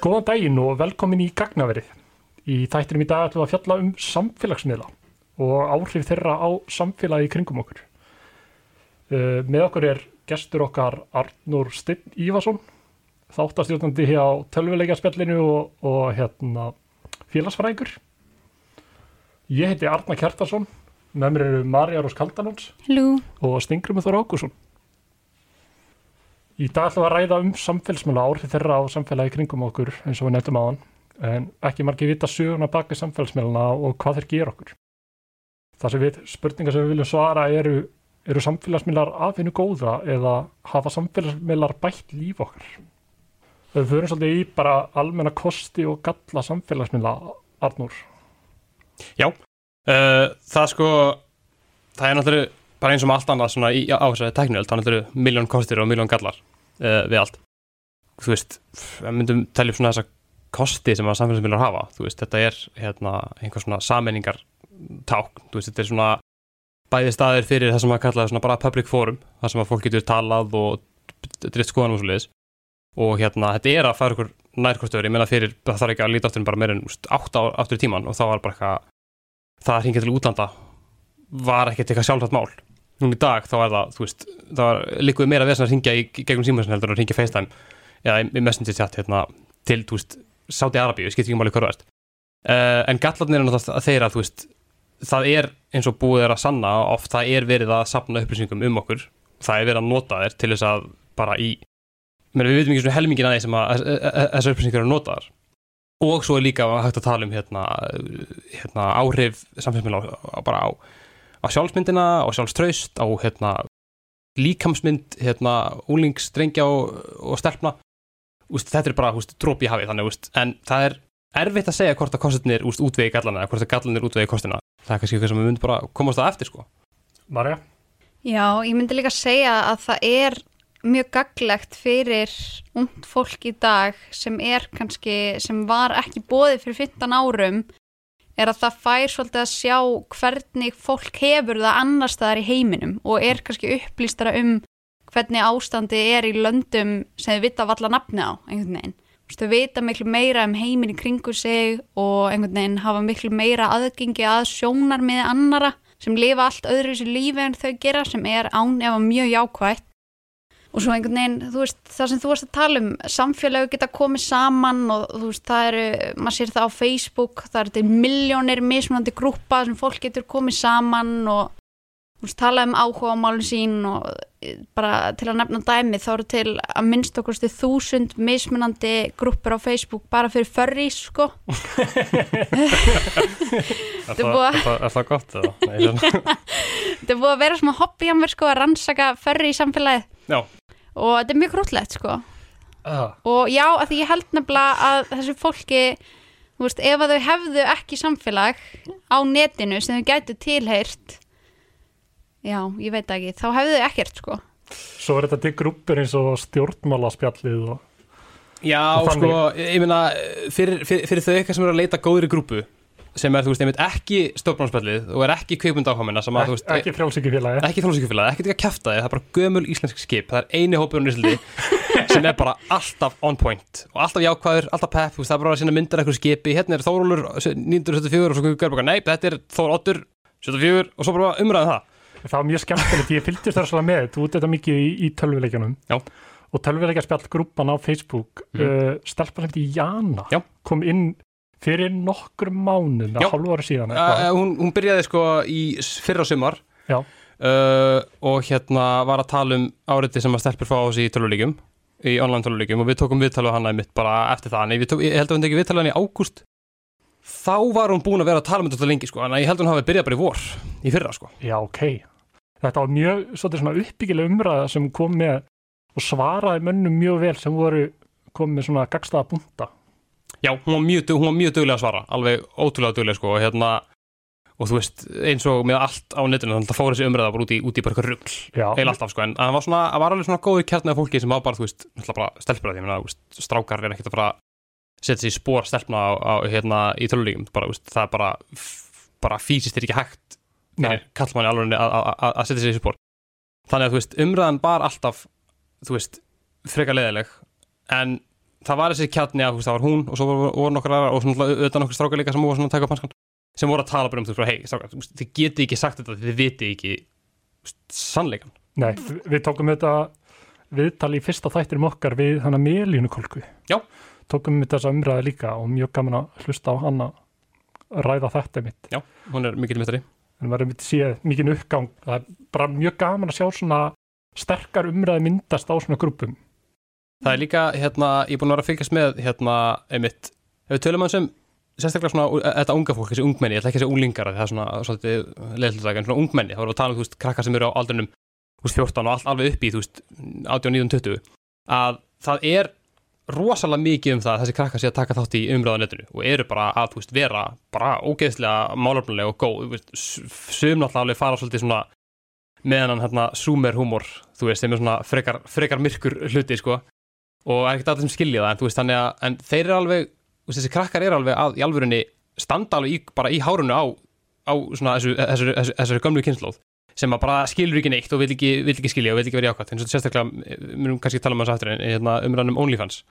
Góðan daginn og velkomin í Gagnaverið. Í þættinum í dag ætlum við að fjalla um samfélagsmiðla og áhrif þeirra á samfélagi kringum okkur. Uh, með okkur er gestur okkar Arnur Stinn Ívason, þáttastjórnandi hér á tölvuleikjarspjallinu og, og hérna, félagsfræðingur. Ég heiti Arna Kjartarsson, með mér eru Marja Rós Kaldanóns Hello. og Stingrum Þór Ákusson. Í dag ætlum við að ræða um samfélagsmiðla áhrif þeirra á samfélagi kringum okkur eins og við nefndum á hann en ekki margir vita söguna baki samfélagsmiðluna og hvað þeir gera okkur. Það sem við, spurningar sem við viljum svara eru, eru samfélagsmiðlar afinu góða eða hafa samfélagsmiðlar bætt líf okkar? Við förum svolítið í bara almenna kosti og galla samfélagsmiðla, Arnúr. Já, uh, það sko, það er náttúrulega bara eins og með allt annað svona í, á þessari tekniöld, það er náttúrulega miljón kostir og miljón gallar uh, við allt. Þú veist, við myndum telja upp svona þessa kosti sem að samfélagsmiðlar hafa, þú veist, þetta er hérna einhver svona sammenningar ták, þú veist, þetta er svona bæði staðir fyrir það sem að kalla svona bara public forum, það sem að fólk getur talað og drift skoðan og svo leiðis og hérna, þetta er að fara ykkur nærkostöður, ég meina fyrir, það þarf ekki að líta áttur en bara úst, átt áttur í tíman og þá var bara eitthvað, það að hringja til útlanda var ekkert eitthvað sjálfsagt mál núna í dag þá er það, þú veist það var líkuð meira þess að hringja í gegnum símasin heldur að hringja FaceTime eða í messenger chat hérna, til, þú veist Sáti Arabíu, ég skipt ekki máli hverju verðst uh, en gallarnir er náttúrulega þeirra þú veist, það er eins og búið er að sanna oft það er verið að sapna upplýsingum um okkur, það er verið að nota þér til þess að bara í við veitum ekki svona helmingin að því sem að þessar upplýsingar eru notaðar. Og svo er líka hægt að tala um hérna, hérna áhrif samfélagsmiðla bara á, á sjálfsmyndina og sjálfströst, á hérna líkamsmynd, hérna úlingsstrengja og, og stelpna. Úst, þetta er bara dróp í hafið þannig, úst, en það er erfitt að segja hvort að kostinir útvegi gallana eða hvort að gallanir útvegi kostina það er kannski eitthvað sem við myndum bara komast að eftir sko. Marja? Já, ég myndi líka segja að það er mjög gaglegt fyrir ungd fólk í dag sem er kannski, sem var ekki bóðið fyrir 15 árum er að það fær svolítið að sjá hvernig fólk hefur það annar staðar í heiminum og er kannski upplýstara um hvernig ástandi er í löndum sem þið vita valla nafni á einhvern veginn. Þú vita miklu meira um heimin í kringu sig og einhvern veginn hafa miklu meira aðgengi að sjónar með annara sem lifa allt öðru í þessu lífi en þau gera sem er án efa mjög jákvægt og svo einhvern veginn, þú veist, það sem þú varst að tala um samfélagi geta komið saman og þú veist, það eru, maður sér það á Facebook það eru til miljónir mismunandi grúpa sem fólk getur komið saman og þú veist, tala um áhuga á málun sín og bara til að nefna dæmi þá eru til að minnst okkur stu þúsund mismunandi grúpur á Facebook bara fyrir förrís, sko. Er það, það gott eða? Þetta er búið að vera svona hobby á mér, sko, að rannsaka förri í samfélagið. Já og þetta er mjög grútlegt sko Uh. og já, að því ég held nefnilega að þessu fólki þú veist, ef að þau hefðu ekki samfélag á netinu sem þau gætu tilheyrt já, ég veit ekki, þá hefðu þau ekkert sko Svo er þetta til grúpur eins og stjórnmálaspjallið og Já, Og sko, ég meina fyrir, fyrir, fyrir þau eitthvað sem eru að leita góðri grúpu sem er, þú veist, einmitt ekki stofnbránsspjallið og er ekki kveikmyndáhómina sem að, þú veist, ekki frjálsíkjufélagi ekki þjóðsíkjufélag, ekki ekki að kæfta þig, það er bara gömul íslensk skip, það er eini hópurinn í Íslandi sem er bara alltaf on point og alltaf jákvæður, alltaf pepp, þú veist, það er bara að sinna myndir eitthvað skipi, hérna er Þórólur 1974 og svo göður bara, nei, þetta er Þór Otur 74 og svo bara umræðum það. Það var mjög skemmtilegt, ég fylgdist þar svolítið með þú út þetta mikið í, í tölvuleikjanum og tölvuleikjarspjall grúpan á Facebook Mm. uh, stelpa sem þetta Jana Já. kom inn fyrir nokkur mánuð, Já. hálfu ára síðan uh, hún, hún byrjaði sko í fyrra sumar uh, og hérna var að tala um áriði sem að stelpur fá á sig í tölvuleikjum í online tölvuleikjum og við tókum viðtalið hana mitt bara eftir það, en ég, held að hún tekið viðtalið hana í ágúst þá var hún búin að vera að tala um þetta lengi sko, en ég held að hún hafi byrjað bara í vor í fyrra sko Já, ok. Þetta var mjög svona uppbyggileg umræða sem kom með og svaraði mönnum mjög vel sem voru komið með svona gagstaða búnta. Já, hún var mjög, hún var mjög duglega að svara alveg ótrúlega duglega sko og hérna og þú veist, eins og með allt á netinu þannig að það fór þessi umræða bara út í, út í bara eitthvað rugl Já, heil alltaf sko, en það var svona, var alveg svona góður kjarni af fólki sem var bara, þú veist, því, ég meina, strákar er ekkert að fara setja sér í spór stelpna á, á hérna í veist, það er bara bara fysiskt er ekki hægt Nei. fyrir kallmanni alveg að- setja sér í spór þannig að, þú veist, umræðan var alltaf þú veist, freka leðileg en það var þessi kjarni að það var hún og svo voru, nokkur aðra og auðvitað nokkur strákar líka sem voru að taka upp hanskan sem voru að tala bara um veist, hei, strákar, þið geti ekki sagt þetta þið viti ekki sannleikan Nei, við- við tókum þetta viðtal í fyrsta þættinum okkar við hana Melínukolku. Já. Tókum við þessa umræði líka og mjög gaman að hlusta á hana ræða þetta mitt. Já, hún er mikill mittari En maður er mitt séð mikið uppgang. Það er bara mjög gaman að sjá svona sterkar umræði myndast á svona grúpum. Það er líka, hérna, ég er búin að vera að fylgjast með hérna, einmitt, ef við tölum að sem sérstaklega svona, uh, þetta unga fólk, þessi ungmenni ég ætla ekki að segja unglingar, af því það er svona svolítið leðlutaka, en svona ungmenni, þá erum við að tala um, þú veist, krakkar sem eru á aldrinum, þú veist, 14 og allt alveg upp í, þú veist, 18, 19, 20 að það er rosalega mikið um það að þessi krakkar sé að taka þátt í umræðanetinu og eru bara að, þú veist, vera bara ógeðslega málefnulega og góð, þú veist, sum veist, sem er og ekkert allir sem skilja það, en veist, að en þeir eru alveg, þessi krakkar eru alveg að, í alvörunni standa alveg í, bara í hárunu á, á svona þessu, þessu, þessu, þessu gömlu kynnslóð sem að bara skilur ekki neitt og vil ekki, vil ekki skilja og vil ekki vera jákvæmt, eins og sérstaklega við munum kannski tala um þessu aftur en hérna, umræðan um OnlyFans.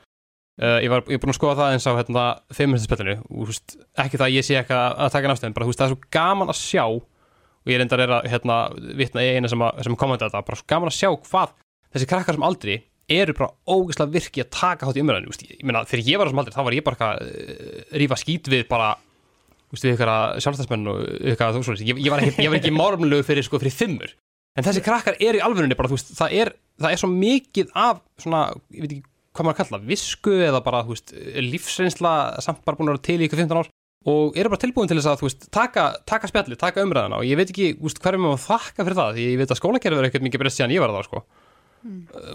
Uh, ég var ég búin að skoða það eins á hérna, feministaspillinu og veist, ekki það að ég sé ekki að, að taka náttúrulega, bara veist, það er svo gaman að sjá og ég reyndar er að hérna, vitna í eina sem, að, sem kommenta þetta, bara svo gaman að sjá hvað þessi krakkar sem aldrei eru bara ógeðslega virki að taka þátt í umræðinu veist, ég meina, þegar ég var á þessum aldrei, þá var ég bara eitthvað, uh, rífa skít við bara veist, við ykkur sjálfstæðsmenn og ykkur þú svo, ég, ég var ekki, ekki márumlegu fyrir, sko, fyrir fimmur. En þessi krakkar eru í alvörunni bara, þú veist, það er, það er svo mikið af svona, ég veit ekki hvað maður að kalla visku eða bara, þú veist, lífsreynsla samt bara búin að vera til í ykkur 15 ár. Og eru bara tilbúin til þess að, þú veist, taka, taka spjalli, taka umræðina og ég veit ekki, þú veist, hverjum maður þakka fyrir það, því ég veit að skólakerfið er ekkert mikið breyst síðan ég var það, sko.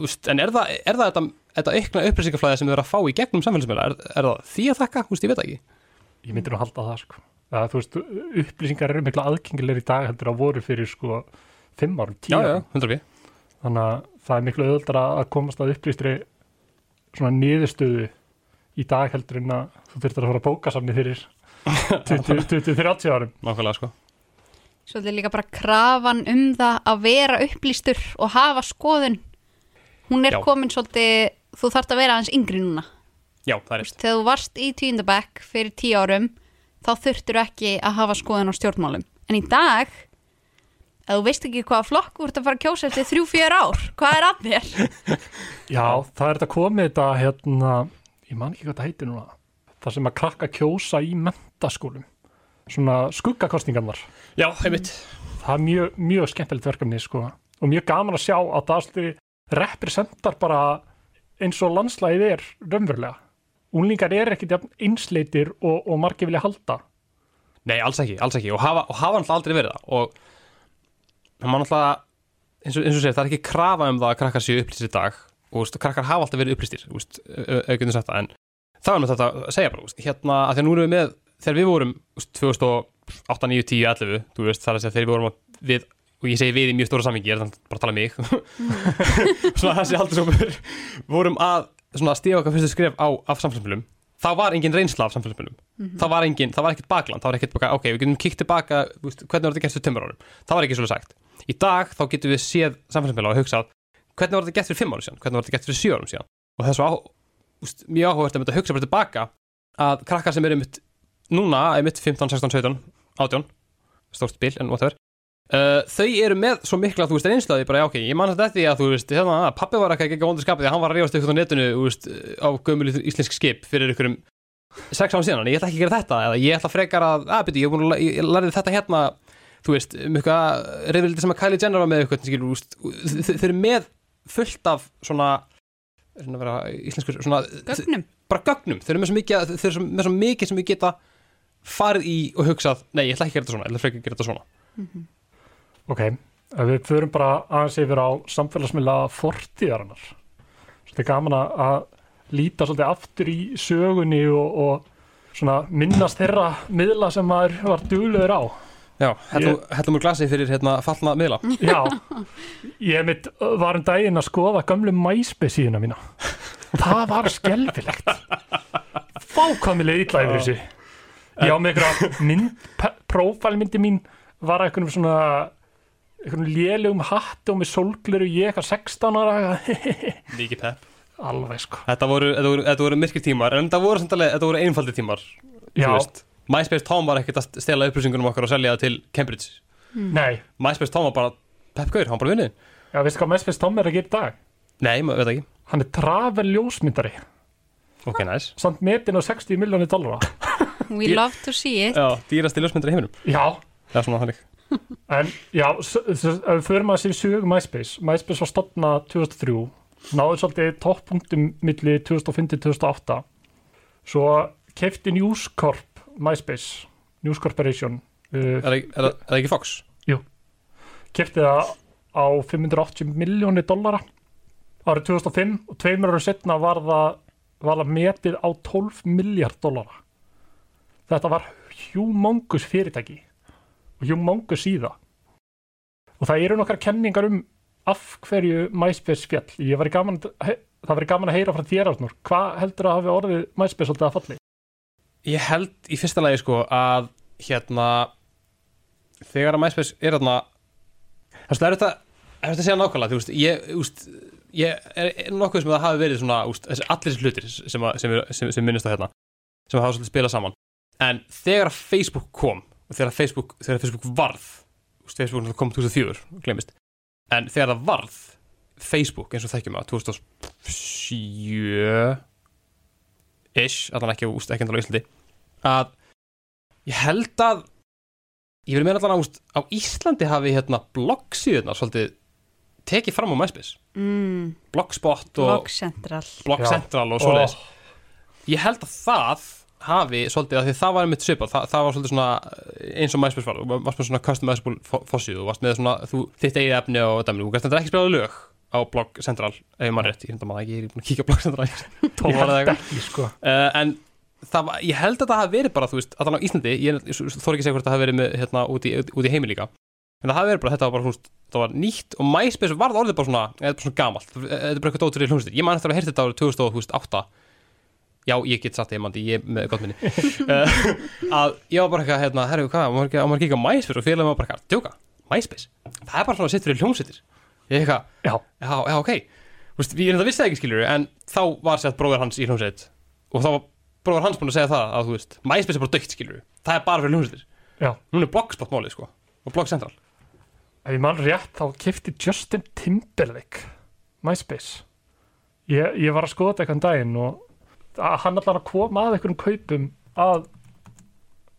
Úst, en er það, er það þetta, þetta aukna upplýsingaflæði sem við erum að fá í gegnum samfélagsmiðla, er, er það því að þakka, þú veist, ég veit ekki. Ég myndir nú halda það, sko. Það, þú veist, upplýsingar eru mikla aðgengilegir í dag heldur að voru fyrir, sko, fimm árum, tíu Já, já, árum. hundra við. Þannig að það er miklu auðvöldar að komast að upplýstri svona niðurstöðu í dag heldur en að þú þurftir að fara að bóka samni fyrir 20-30 árum. Nákvæmlega, sko. Svolítið líka bara krafan um það að vera upplýstur og hafa skoðun. Hún er Já. komin svolítið, þú þarft að vera aðeins yngri núna. Já, það er rétt. Þegar þú varst í tíundabæk fyrir tíu árum, þá þurftur ekki að hafa skoðun á stjórnmálum. En í dag, ef þú veist ekki hvaða flokk þú ert að fara að kjósa eftir þrjú, fjör ár, hvað er að þér? Já, það er þetta komið þetta, hérna, ég man ekki hvað það heitir núna, það sem að krakka kjósa í mentaskólum, svona skuggakostningarnar. Já, einmitt. Það er mjög, mjög skemmtilegt verkefni, sko, og mjög gaman að sjá að það svolítið representar bara eins og landslæðið er raunverulega. Úlingar er ekkit einsleitir og, og margir vilja halda. Nei, alls ekki, alls ekki og hafa, og hafa náttúrulega aldrei verið það og má náttúrulega eins og, eins og segir, það er ekki krafa um það að krakkar séu upplýstir í dag og veist, krakkar hafa alltaf verið upplýstir auðvitað sagt það en það var náttúrulega þetta að segja bara, veist, hérna að því að nú erum við með, þegar við vorum þú veist, 2008, 9, 10, 11 þú veist, það er að segja þegar við vorum við og ég segi við í mjög stóra samingi, ég er þannig bara að tala um mig. Svona þessi aldursópur vorum að svona stíða okkar fyrstu skref á af samfélagsmiðlum. Þá var engin reynsla af samfélagsmiðlum. Það var engin, það var ekkert bakland, það var ekkert baka, ok, við getum kíkt tilbaka, hvernig var þetta gert fyrir tömur árum? Það var ekki svolítið sagt. Í dag þá getum við séð samfélagsmiðla og hugsað hvernig var þetta gert fyrir fimm árum síðan, hvernig var þetta gert fyrir sjö árum síðan? Og á, úst, mjög áhugavert að hugsa bara tilbaka að krakkar sem eru núna, mitt 15, 16, 17, 18 stórt bil en whatever Uh, þau eru með svo mikla, þú veist, reynslaði bara, já, ok, ég man þetta eftir því að, þú veist, hérna, að pappi var ekki ekki vondur skapið því að hann var að rífast ykkur á netinu, þú veist, á gömul íslensk skip fyrir ykkurum sex án síðan, en ég ætla ekki að gera þetta, eða ég ætla frekar að, að, byrju, ég að, ég lærði þetta hérna, þú veist, um eitthvað reyðvildi sem að Kylie Jenner var með eitthvað, þú veist, þau- eru með fullt af svona, svona vera íslenskur, svona, Gögnum. bara gögnum, þau eru með svo mikið, sem við geta farið í og hugsað, nei, ég ætla ekki að gera þetta svona, ég ætla frekar að gera þetta svona. Ok, við förum bara aðeins yfir á samfélagsmiðla fortíðarinnar. Svo þetta er gaman að- líta svolítið aftur í sögunni og, og svona minnast þeirra miðla sem maður var duglegur á. Já, hellum, úr glasi fyrir hérna fallna miðla. Já, ég mitt var um daginn að skoða gamlu MySpace síðuna mína. Það var skelfilegt. Fákvæmilega illa yfir þessu. Ég á með einhverja mynd, prófælmyndi mín var að einhvernum svona lélugum hatt og með sólgleru ég eitthvað 16 ára Mikið pepp. alveg sko. Þetta voru, þetta voru, þetta voru myrkir tímar en þetta voru, samt alveg- þetta voru einfaldi tímar. MySpace Tom var ekkert að stela upplýsingunum okkar og selja það til Cambridge. Nei, MySpace Tom var bara Pep Gaur, hann bara vinnið já, veistu hvað MySpace Tom er að gera í dag? Nei, maður veit ekki. Hann er travel ljósmyndari. Ok, nice. Samt metin á 60 miljónir dollara. We love to see it. Já, dýrasti ljósmyndar í heiminum. Já, Það er svona þannig en já, förum að sér sögu MySpace. MySpace var stopnað 2003 náðu svolítið toppunktum milli 2005-2008 svo kefti News Corp MySpace, News Corporation uh, Er það er, er ekki Fox? kefti það á 580 miljónir dollara árið 2005 og tveimur ára setna var það, var það metið á 12 miljard dollara. Þetta var humongous fyrirtæki humongous síða. Og það eru nokkar kenningar um af hverju MySpace fjall ég var gaman, það var gaman að heyra frá þér Arnur, hvað heldur að hafi orðið MySpace svolítið að falli? Ég held í fyrsta lagi sko að hérna þegar að MySpace er veist, það er þetta að segja nákvæmlega, þú veist, ég, veist, ég er, nokkuð sem að það hafi verið svona, úst, allir þessi hlutir sem, sem, sem, sem minnist á hérna sem hafa svolítið spilað saman. En þegar Facebook kom þegar Facebook, þegar Facebook varð Facebook kom 2004, glemist en þegar það varð Facebook eins og þekkjum að 2007 ish, allan ekki, úst, ekki endala á Íslandi að ég held að ég vil meina allan að úst, á Íslandi hafi hérna bloggsíðunar svolítið tekið fram á MySpace. Mm, Blogspot og Blog Central Blog. Central og svoleiðis. Ég held að það hafi svolítið að því það var einmitt svipað það, það var svolítið svona eins og MySpace var þú varst með svona customizable fossið þú varst með svona þú, þitt eigið efni og dæmi þú gæst þetta ekki spilað lög á Blog Central ef maður rétt, ég held að maður ekki, ég er búin að kíkja á Blog Central ég held ekki sko. Uh, en það var, ég held að það hafi verið bara þú veist, allan á Íslandi, ég þór ekki að segja hvort það hafi verið með, hérna, út, í, út í heimi líka en það hafi verið bara, þetta var bara, veist, það var nýtt og MySpace varð orðið bara svona, eða bara svona gamalt þetta er bara eitthvað dóttur í hljómsveitir, ég man eftir að hafa heyrt þetta árið 2008 já, ég get satt ég mandi, ég með gott minni. Uh, að ég var bara eitthvað, hérna, herru, hvað, á maður á MySpace? Og félagum var bara eitthvað, djóka, MySpace? Það er bara svona sitt fyrir hljómsveitir. Ég eitthvað, já, já, já, ok. Þú veist, ég er þetta vissi það ekki skiljur en þá var sett bróður hans í hljómsveit. Og þá var bróður hans búin að segja það að þú veist, MySpace er bara dögt skiljur það er bara fyrir hljómsveitir. Já. Núna er Blogspot málið sko og Blog Central. Ef ég mann rétt þá kefti Justin Timberlake MySpace. Ég, ég var að skoða þetta eitthvað daginn og að hann allar að koma að einhverjum kaupum að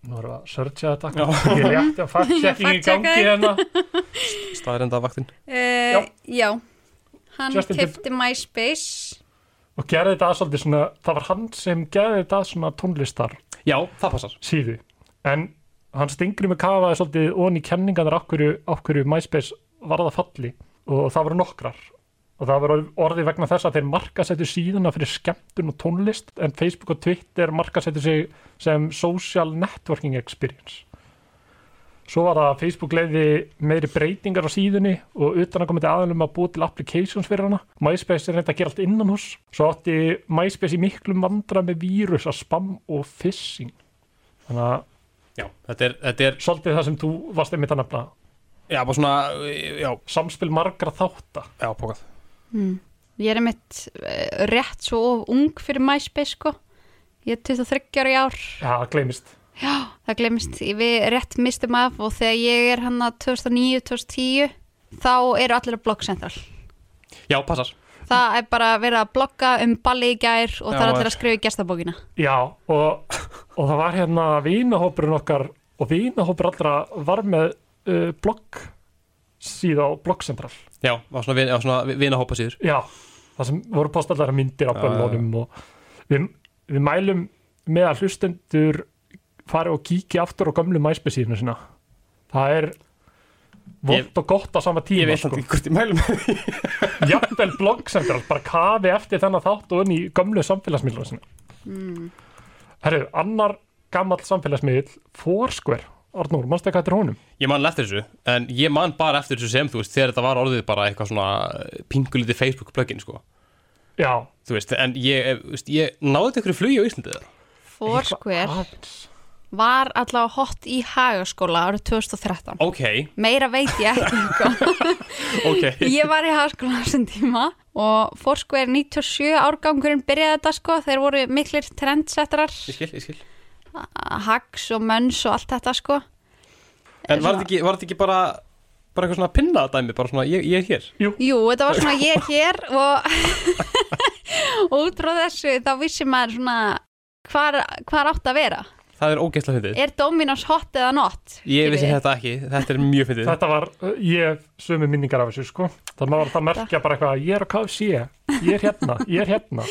nú erum við að searcha þetta. Já. ég rétt að fact-checking í gangi hérna. Staðrenda vaktinn uh, Já. Hann Justin Tim- kefti MySpace. Og gerði þetta að svolítið svona það var hann sem gerði þetta að svona tónlistar já, það passar. síðu. En hann stingri með kafaði svolítið onni í kenningarnar okkur, okkur MySpace varða falli. Og það voru nokkrar og það voru orðið vegna þess að þeir markasettu síðuna fyrir skemmtun og tónlist en Facebook og Twitter markasettu sig sem social networking experience. Svo var það að Facebook leiði meiri breytingar á síðunni og utan að komið til aðlum að búa til applications fyrir hana. MySpace er reynda að gera allt innan hús svo átti MySpace í miklum vandra með vírus að spam og phishing. Þannig að já, þetta er, þetta er svolítið það sem þú varst einmitt að nefna. Já, bara svona, já, samspil margra þátta. Já, pókað mm. Ég er einmitt uh, rétt svo of ung fyrir MySpace sko Ég er 23 ára í ár já, það gleymist Já, það glemist, við rétt mistum af og þegar ég er hann að 2009-2010 þá eru allir að blogg central. já, passar Það er bara verið að blogga um balli í gær og það Já, er allir að skrifa í gestabókina. já, og, og það var hérna vinahópurinn okkar og vinahópur allra var með uh, blogg síða á bloggcentral já, var svona, svona vinahópa síður. Já, það sem voru postallara myndir á Já, böllunum og við, við mælum með að hlustendur fari og kíki aftur á gömlu MySpace síðuna sína. Það er vond og gott á sama ég tíma veit sko. hvort ég mælum með því. Jafnvel bloggcentral, bara kafi eftir þennan þátt og inn í gömlu samfélagsmiðluna sinna Mm. Herru, annar gammal samfélagsmiðl Foursquare, Arnúr, mannstu eitthvað eftir honum? ég man eftir þessu, en ég man bara eftir þessu sem þú veist, þegar þetta var orðið bara eitthvað svona pinguliti Facebook plugin sko. Já, þú veist, en ég, eh, veist, ég náði þetta ykkur flugi á Íslandi aðeins. var allavega hot í hagaskóla árið 2013 Ok, meira veit ég ekki sko. ok. Ég var í hagaskóla þessum tíma og Foursquare 97 árgangurinn byrjaði þetta sko, þeir voru miklir trendsettarar Ég skil, ég skil hags og möns og allt þetta sko. En var þetta ekki, var þetta ekki bara bara eitthvað svona pinna dæmi, bara svona ég, ég er hér? Jú, þetta var svona ég er hér og og út frá þessu þá vissi maður svona hvar, hvar átt að vera. Það er ógeðslega fyndið. Er Dominos hot eða not? Ég vissi þetta ekki, þetta er mjög fyndið. Þetta var, uh, ég sömu minningar af þessu sko. Það maður það merkja bara eitthvað Ég er á KFC, ég er hérna, ég er hérna.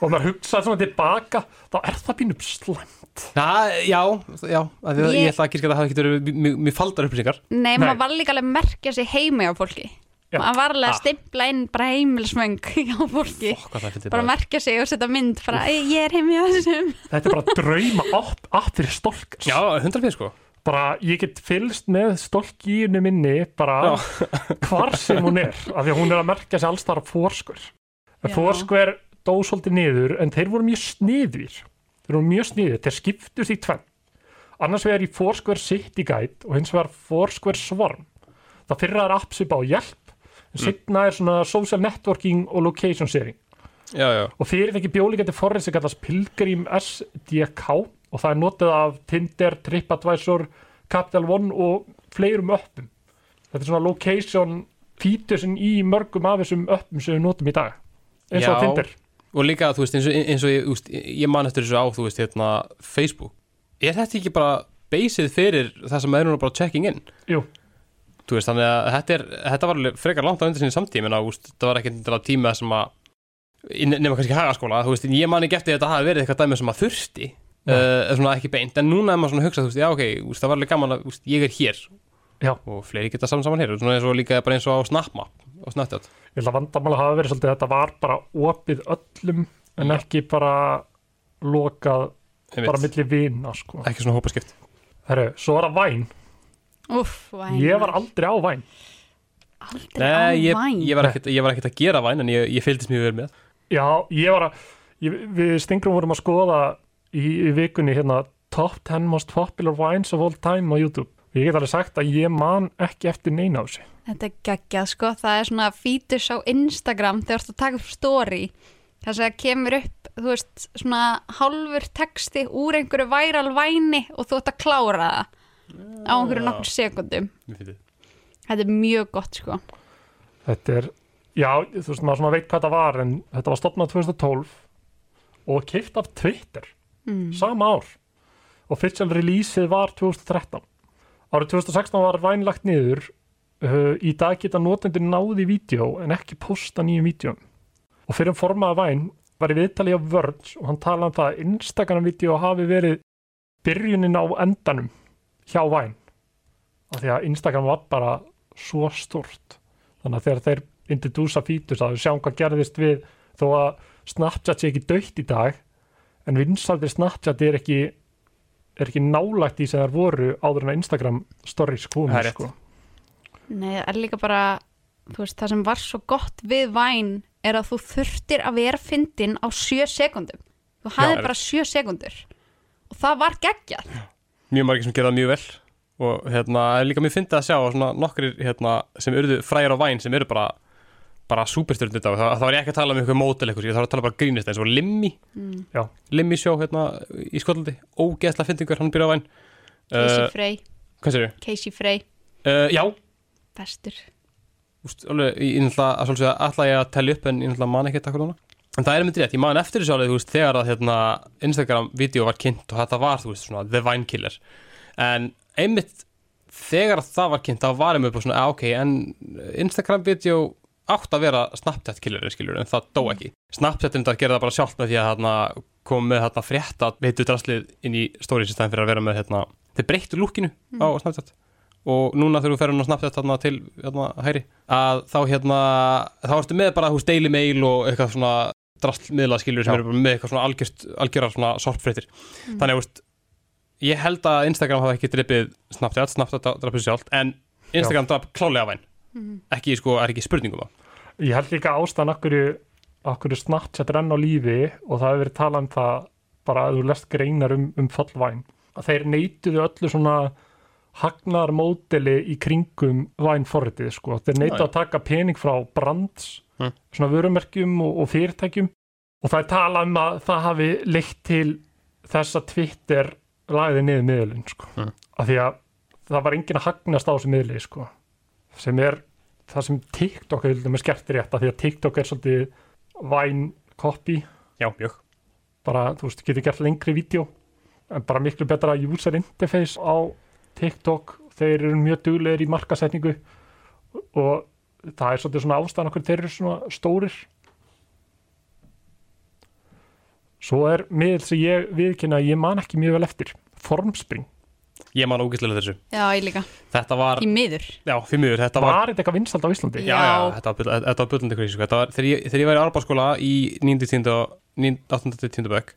Og maður hugsaði svona tilbaka Þá er það pínu slæmt Já, já, já af því að Ég- Ég ætla gíska að það ekki verið mjög- mjög faldar upplýsingar. Nei, Nei. maður var líka alveg að merkja sig heima hjá fólki. Já. maður var alveg að Ah. stimpla inn bara heimilsmöng hjá fólki. Fyndið bara merkja sig og setja mynd bara, ég er heim hjá þessum. Þetta er bara drauma app, app fyrir stolk Já, 100 fyrir sko. Bara ég get fylst með stolkíinu minni Bara hvar sem hún er Af því að hún er að merkja sig alls þar á fórskur Já. Fórskur dó svolítið niður En þeir voru mjög sniðvír Þeir voru mjög sniðvír, þeir skiptust í tvenn Annars vegar í Foursquare City Guide og hins vegar Foursquare Swarm. Það fyrra er appsip á hjálp, en setna er svona social networking og location sharing. Já, já, Og fyrirtæki bjóligandi forrið sem kallast Pilgrim SDK og það er notið af Tinder, TripAdvisor, Capital One og fleirum öppum. Þetta er svona location featuresin í mörgum af þessum öppum sem við notum í dag. Eins og Já. Tinder. Og líka, þú veist, eins og, eins og ég, veist, ég man eftir þessu á, þú veist, hérna, Facebook. Er þetta ekki bara beysið fyrir það sem er núna bara checking in? Jú, Þú veist, þannig að þetta, er, þetta var frekar langt á undir sinni samtímin að, það var ekki til að tíma sem að nema kannski hagaskóla, þú veist, ég man ekki eftir að þetta hafi verið eitthvað dæmi sem að þurfti uh, svona ekki beint, en núna er maður svona að hugsa, þú veist, já, ok, veist, það var alveg gaman að, veist, ég er hér. Já. og fleiri geta saman saman hér, svona eins og líka bara eins og á Snapmap og Snapchat ég held að vandamála hafa verið svolítið að þetta var bara opið öllum en ekki bara lokað einmitt. bara milli vina sko. ekki svona hópaskipt Herru, svo var það væn. Úff, væn Ég var aldrei á væn. aldrei á Nei, ég, væn ég, var ekkert, ég var ekkert að gera væn en ég, ég fylgdist mjög vel með Já, ég var að, ég, við Stingrum vorum að skoða í, í vikunni hérna Top 10 Most Popular Wines of All Time á YouTube. Ég get alveg sagt að ég man ekki eftir neina á þessu. Þetta er geggjað sko, það er svona fítus á Instagram þegar þú ert að taka upp story þess að kemur upp, þú veist, svona hálfur texti úr einhverju væral væni og þú ert að klára það á einhverju nokkur sekundum. Þetta er mjög gott sko. Þetta er, já, þú veist, maður svona veit hvað þetta var en þetta var stopnað 2012 og keift af Twitter Mm. sama ár. Official releaseið var 2013. Árið 2016 var væn lagt niður. Uh, í dag geta notendur náði vídeo en ekki posta nýjum vídeom. Og fyrir formaða væn var í viðtali á Verge og hann talaði um það að Instagram-vídeó hafi verið byrjunin á endanum hjá væn. Af því að Instagram var bara svo stort. Þannig að þegar þeir introdusa features að við sjáum hvað gerðist við þó að Snapchat sé ekki döitt í dag en vinsaldir Snapchat er ekki er ekki nálægt í sem þær voru áður en að Instagram stories komu sko. Nei, það er líka bara, þú veist, það sem var svo gott við væn er að þú þurftir að vera fyndin á sjö sekundum. Þú hafði bara sjö sekundur. Og það var geggjað. mjög margir sem gera það mjög vel. Og hérna, er líka mjög fyndið að sjá svona nokkrir hérna, sem urðu frægir á væn sem eru bara bara superstjörnir þetta og það, það var ég ekki að tala um eitthvað mótel eitthvað, ég þarf að tala bara grínist eins og Limmy, Mm. Já. Limmy sjó hérna í Skotlandi, ógeðslega fyndingur hann byrjaði á væn. Casey uh, Frey, Casey Frey, Uh, já, bestur. alveg, ég að tellja upp en ég man ekki þetta en það er myndið rétt, ég man eftir þessu alveg veist, þegar að hérna, Instagram-vídeó var kynnt og þetta var, veist, svona The Vine Killer. En einmitt þegar það var kynnt, þá var ég með bara svona, "Ah, ok, en Instagram-vídeó átt að vera Snapchat killer skilur, en það dó ekki. Snapchatin þetta gerði það bara sjálft með því að hérna, kom með hérna, frétta veitu draslið inn í stories í stæðin fyrir að vera með hérna, þeir breyttu lúkinu á Snapchat og núna þegar þú ferur inn á Snapchat þarna til hérna, hæri að þá hérna þá ertu með bara hús Daily Mail og eitthvað svona drastlmiðla skilur sem Já. eru bara með eitthvað svona algjörst, algjörar svona sortfréttir þannig að veist, ég held að Instagram hafa ekki dripið Snapchat, Snapchat drapið sjálft en Instagram drap klálega væn ekki sko, er ekki spurningum það. Ég held líka ástæðan okkur, okkur Snapchat renn á lífi og það hefur verið talað um það bara að þú lest greinar um, um fallvæn að þeir neituðu öllu svona hagnar módeli í kringum vænforritið sko. þeir já. að taka pening frá brands Mm. svona vörumerkjum og, og fyrirtækjum og það er talað um að það hafi leitt til þess að Twitter lagði niður miðlun sko. Mm. af því að það var enginn að hagnast á þessu miðli sko. sem er það sem TikTok er með skertir rétt af því að TikTok er svolítið væn copy Já, mjög bara, þú veist, getur gert lengri vídeo en bara miklu betra user interface á TikTok þeir eru mjög duglegir í markasetningu og það er svolítið svona ástæðan okkur þeir eru svona stórir svo er miðl sem ég viðkynna að ég man ekki mjög vel eftir Formspring, Ég man ógæslega þessu Já, ég líka, Þetta var, í miður já, fyrir miður Þetta var, var þetta eitthvað vinsald á Íslandi? já, já, þetta var, bull- þetta var bullandi crazy sko. Þetta var, þegar ég, þegar ég var í arbáskóla í 9. 10. og 8. 10. bekk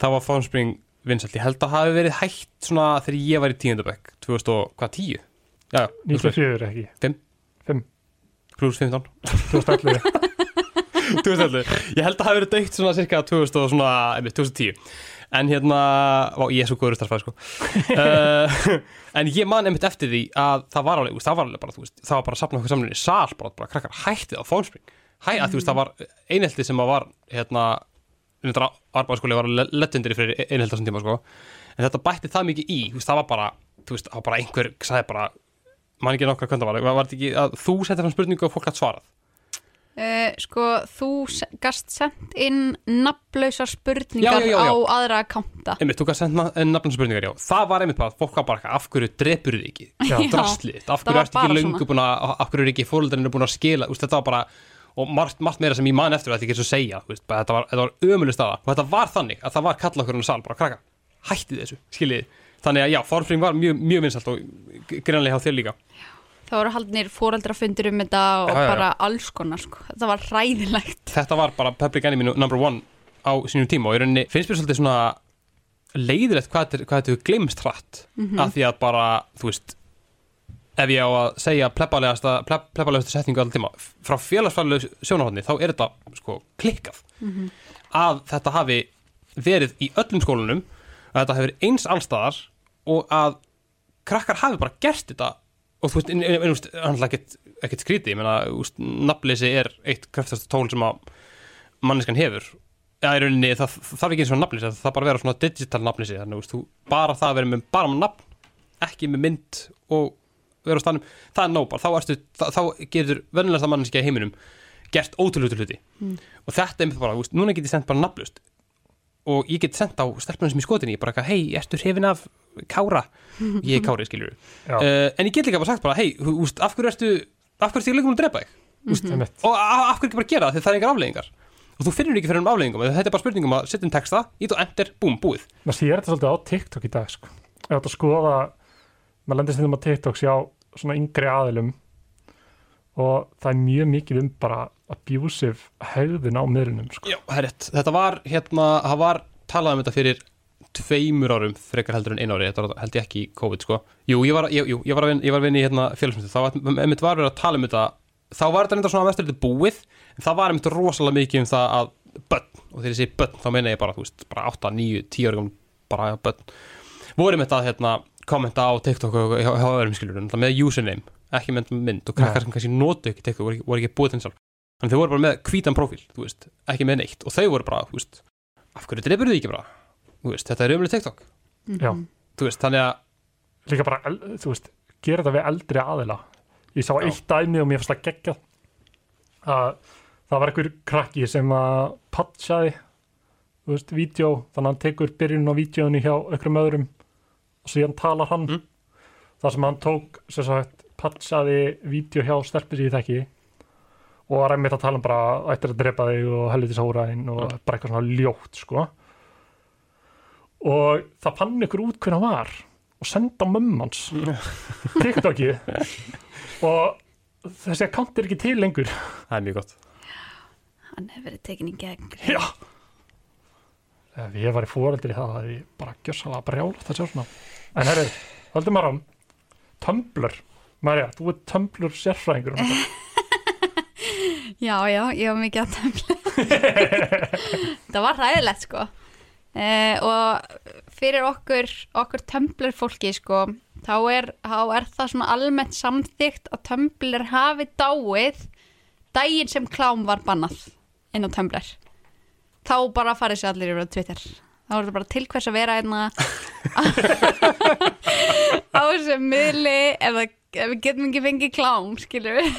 þá var Formspring vinsalt Ég held að hafi verið hægt svona þegar ég var í 10. bekk 2000 og, hvað, 10? Já, já, 94 ekki, pluss 15 2011 2011 Ég held að hafi verið dögt svona cirka 2000 og svona, einmitt, 2010 En hérna, vá, ég er svo góður starfæð sko. Uh, En ég man einmitt eftir því að það var alveg, það var alveg bara, þú veist, það var bara að sapna okkur saman í sal, bara, bara krakkar hættið á fónspring Hæ, að þú veist, það var einhelti sem að var, hérna, arbæðskóli var le- legendary fyrir einhelta sem tíma, sko. En þetta bætti það mikið í, veist, það var bara, þú veist, það var bara einhver, sagði bara, man ekki nokkra kvönda var, var þetta ekki að þú settir fram spurningu og fólk hætt svarað? Uh, Sko, þú gast sendt inn nafnlausar spurningar Já, já, já, á aðra kanta. Þú kannski senda nafnum spurningar, já. Það var einmitt bara, fólk var bara, af hverju drepur þið ekki? Drastlið, af hverju var ertu ekki löngu búin að, af hverju er ekki fóröldarinn að þetta og margt, margt meira sem ég man eftir og þetta ekki eins og segja, úst, bara, þetta var, þetta var ömuleg staða og þetta var þannig að það var kalla okkur á sal, bara krakka, hættið þessu, skiljið. Þannig að já, formspring var mjög, mjög vinsalt og greinlega hjá þér líka. Það voru haldnir fóreldrafundir um þetta og Já, já, já. bara alls konar sko. Það var hræðilegt Þetta var bara Public Enemy number one á sínum tíma og í rauninni finnst mér svolítið svona leiðilegt hvað þetta, þetta hefur glemst hratt af því að bara, þú veist ef ég á að segja plebbalegasta pleb, plebbalegasta setningu allir tíma frá félagsfælulegu sjónahotni þá er þetta sko klikkað. Að þetta hafi verið í öllum skólunum að þetta verið eins allstaðar og að krakkar hafi bara gert þetta og þú veist, þú veist, hann ekkert, ekkert skríti, ég meina, nafnleysi er eitt kraftast tól sem að manneskan hefur. Já, í rauninni, það, þarf ekki eins og nafnleysi, það þarf bara að vera svona digital nafnleysi, þannig, þú, bara það að vera með bara með nafn, ekki með mynd og vera á stannum, það er nóg bara, þá ertu, þá, þá getur vennilegsta manneski í heiminum gert ótrúlega hluti. Og þetta er mér bara, þú veist, núna get ég sendt bara nafnlust og ég get sendt á stelpunum sem í skotinni, bara eitthvað, hei, ertu hrifin af Kára, ég er Kári, skiljur Já. uh, en ég get líka bara sagt bara, hei, af hverju ertu af hverju ertu ekki leikum að drepa þig? Einmitt. og a- af hverju ekki bara gera það þegar það er engar afleggingar og þú finnur ekki fyrir um afleggingum þetta er bara spurningum að setja um texta, ít og enter, búm, búið. Maður sér þetta svolítið á TikTok í dag sko. ef þetta skoða maður lendir stundum á TikTok sjá svona yngri aðilum og það er mjög mikið um bara abusive hegðun á miðlunum sko. Já, það er rétt. Þetta var, hérna, það var talað um þetta fyrir tveimur árum frekar heldur en einu ári, þetta held ég ekki í COVID, sko. Jú, ég var, jú, jú, ég var að vinna, ég vinna í hérna félagsmyndu, þá var, var verið að tala um þetta, þá var þetta reynda svona að vestur þetta búið, en það var einmitt rosalega mikið um það að börn, og þegar ég segi börn, þá meina ég bara, þú veist, bara 8, 9, 10 ára gamla, bara börn, voru einmitt að, hérna, kommenta á TikTok og hjá, öðrum skiljur, með username, ekki með mynd, og krakkar sem kannski notu ekki TikTok, voru ekki, voru ekki búið til sjálf. Þannig þau voru bara með hvítan prófíl, þú veist, ekki með neitt. Og þau voru bara, veist, af hverju dreipur þau ekki bara? Veist, þetta er umlega TikTok, veist, þannig að líka bara, þú veist, gera þetta við eldri aðila. Ég sá Já. eitt dæmi og mér fannst það geggjað. Að það var einhver krakki sem að patchaði þú veist, vídeo, þannig að hann tekur byrjun á vídeoinu hjá einhverjum öðrum síðan talar hann. Mm. þar sem hann tók, sem sagt patchaði vídeo hjá stelpur ég þekki og var einmitt að tala um bara ættir að drepa þig og helvitis hóraðinn og bara eitthvað svona ljótt, sko. Og það fann ykkur út hvernig hann var og senda mömmans TikTokið. Og þessi account er ekki til lengur. Það er mjög gott. Hann hefur verið tekin í gegn. Já. Ef ég var í fóreldri það það er bara gjössalega brjála það sjá svona en herri, höldum maður á Tumblr, Marja, þú er Tumblr sérfræðingur um. Já, já, ég var mikið að tæmla Það var hræðilegt sko. Uh, og fyrir okkur okkur Tumblr fólki sko þá er, þá er það svona almennt samþygt að Tumblr hafi dáið daginn sem klám var bannað inn á Tumblr. Þá bara farið sér allir yfir á Twitter. Þá er þetta bara til hvers að vera einna á þessum miðli ef, ef við getum ekki fengið klám skilur við.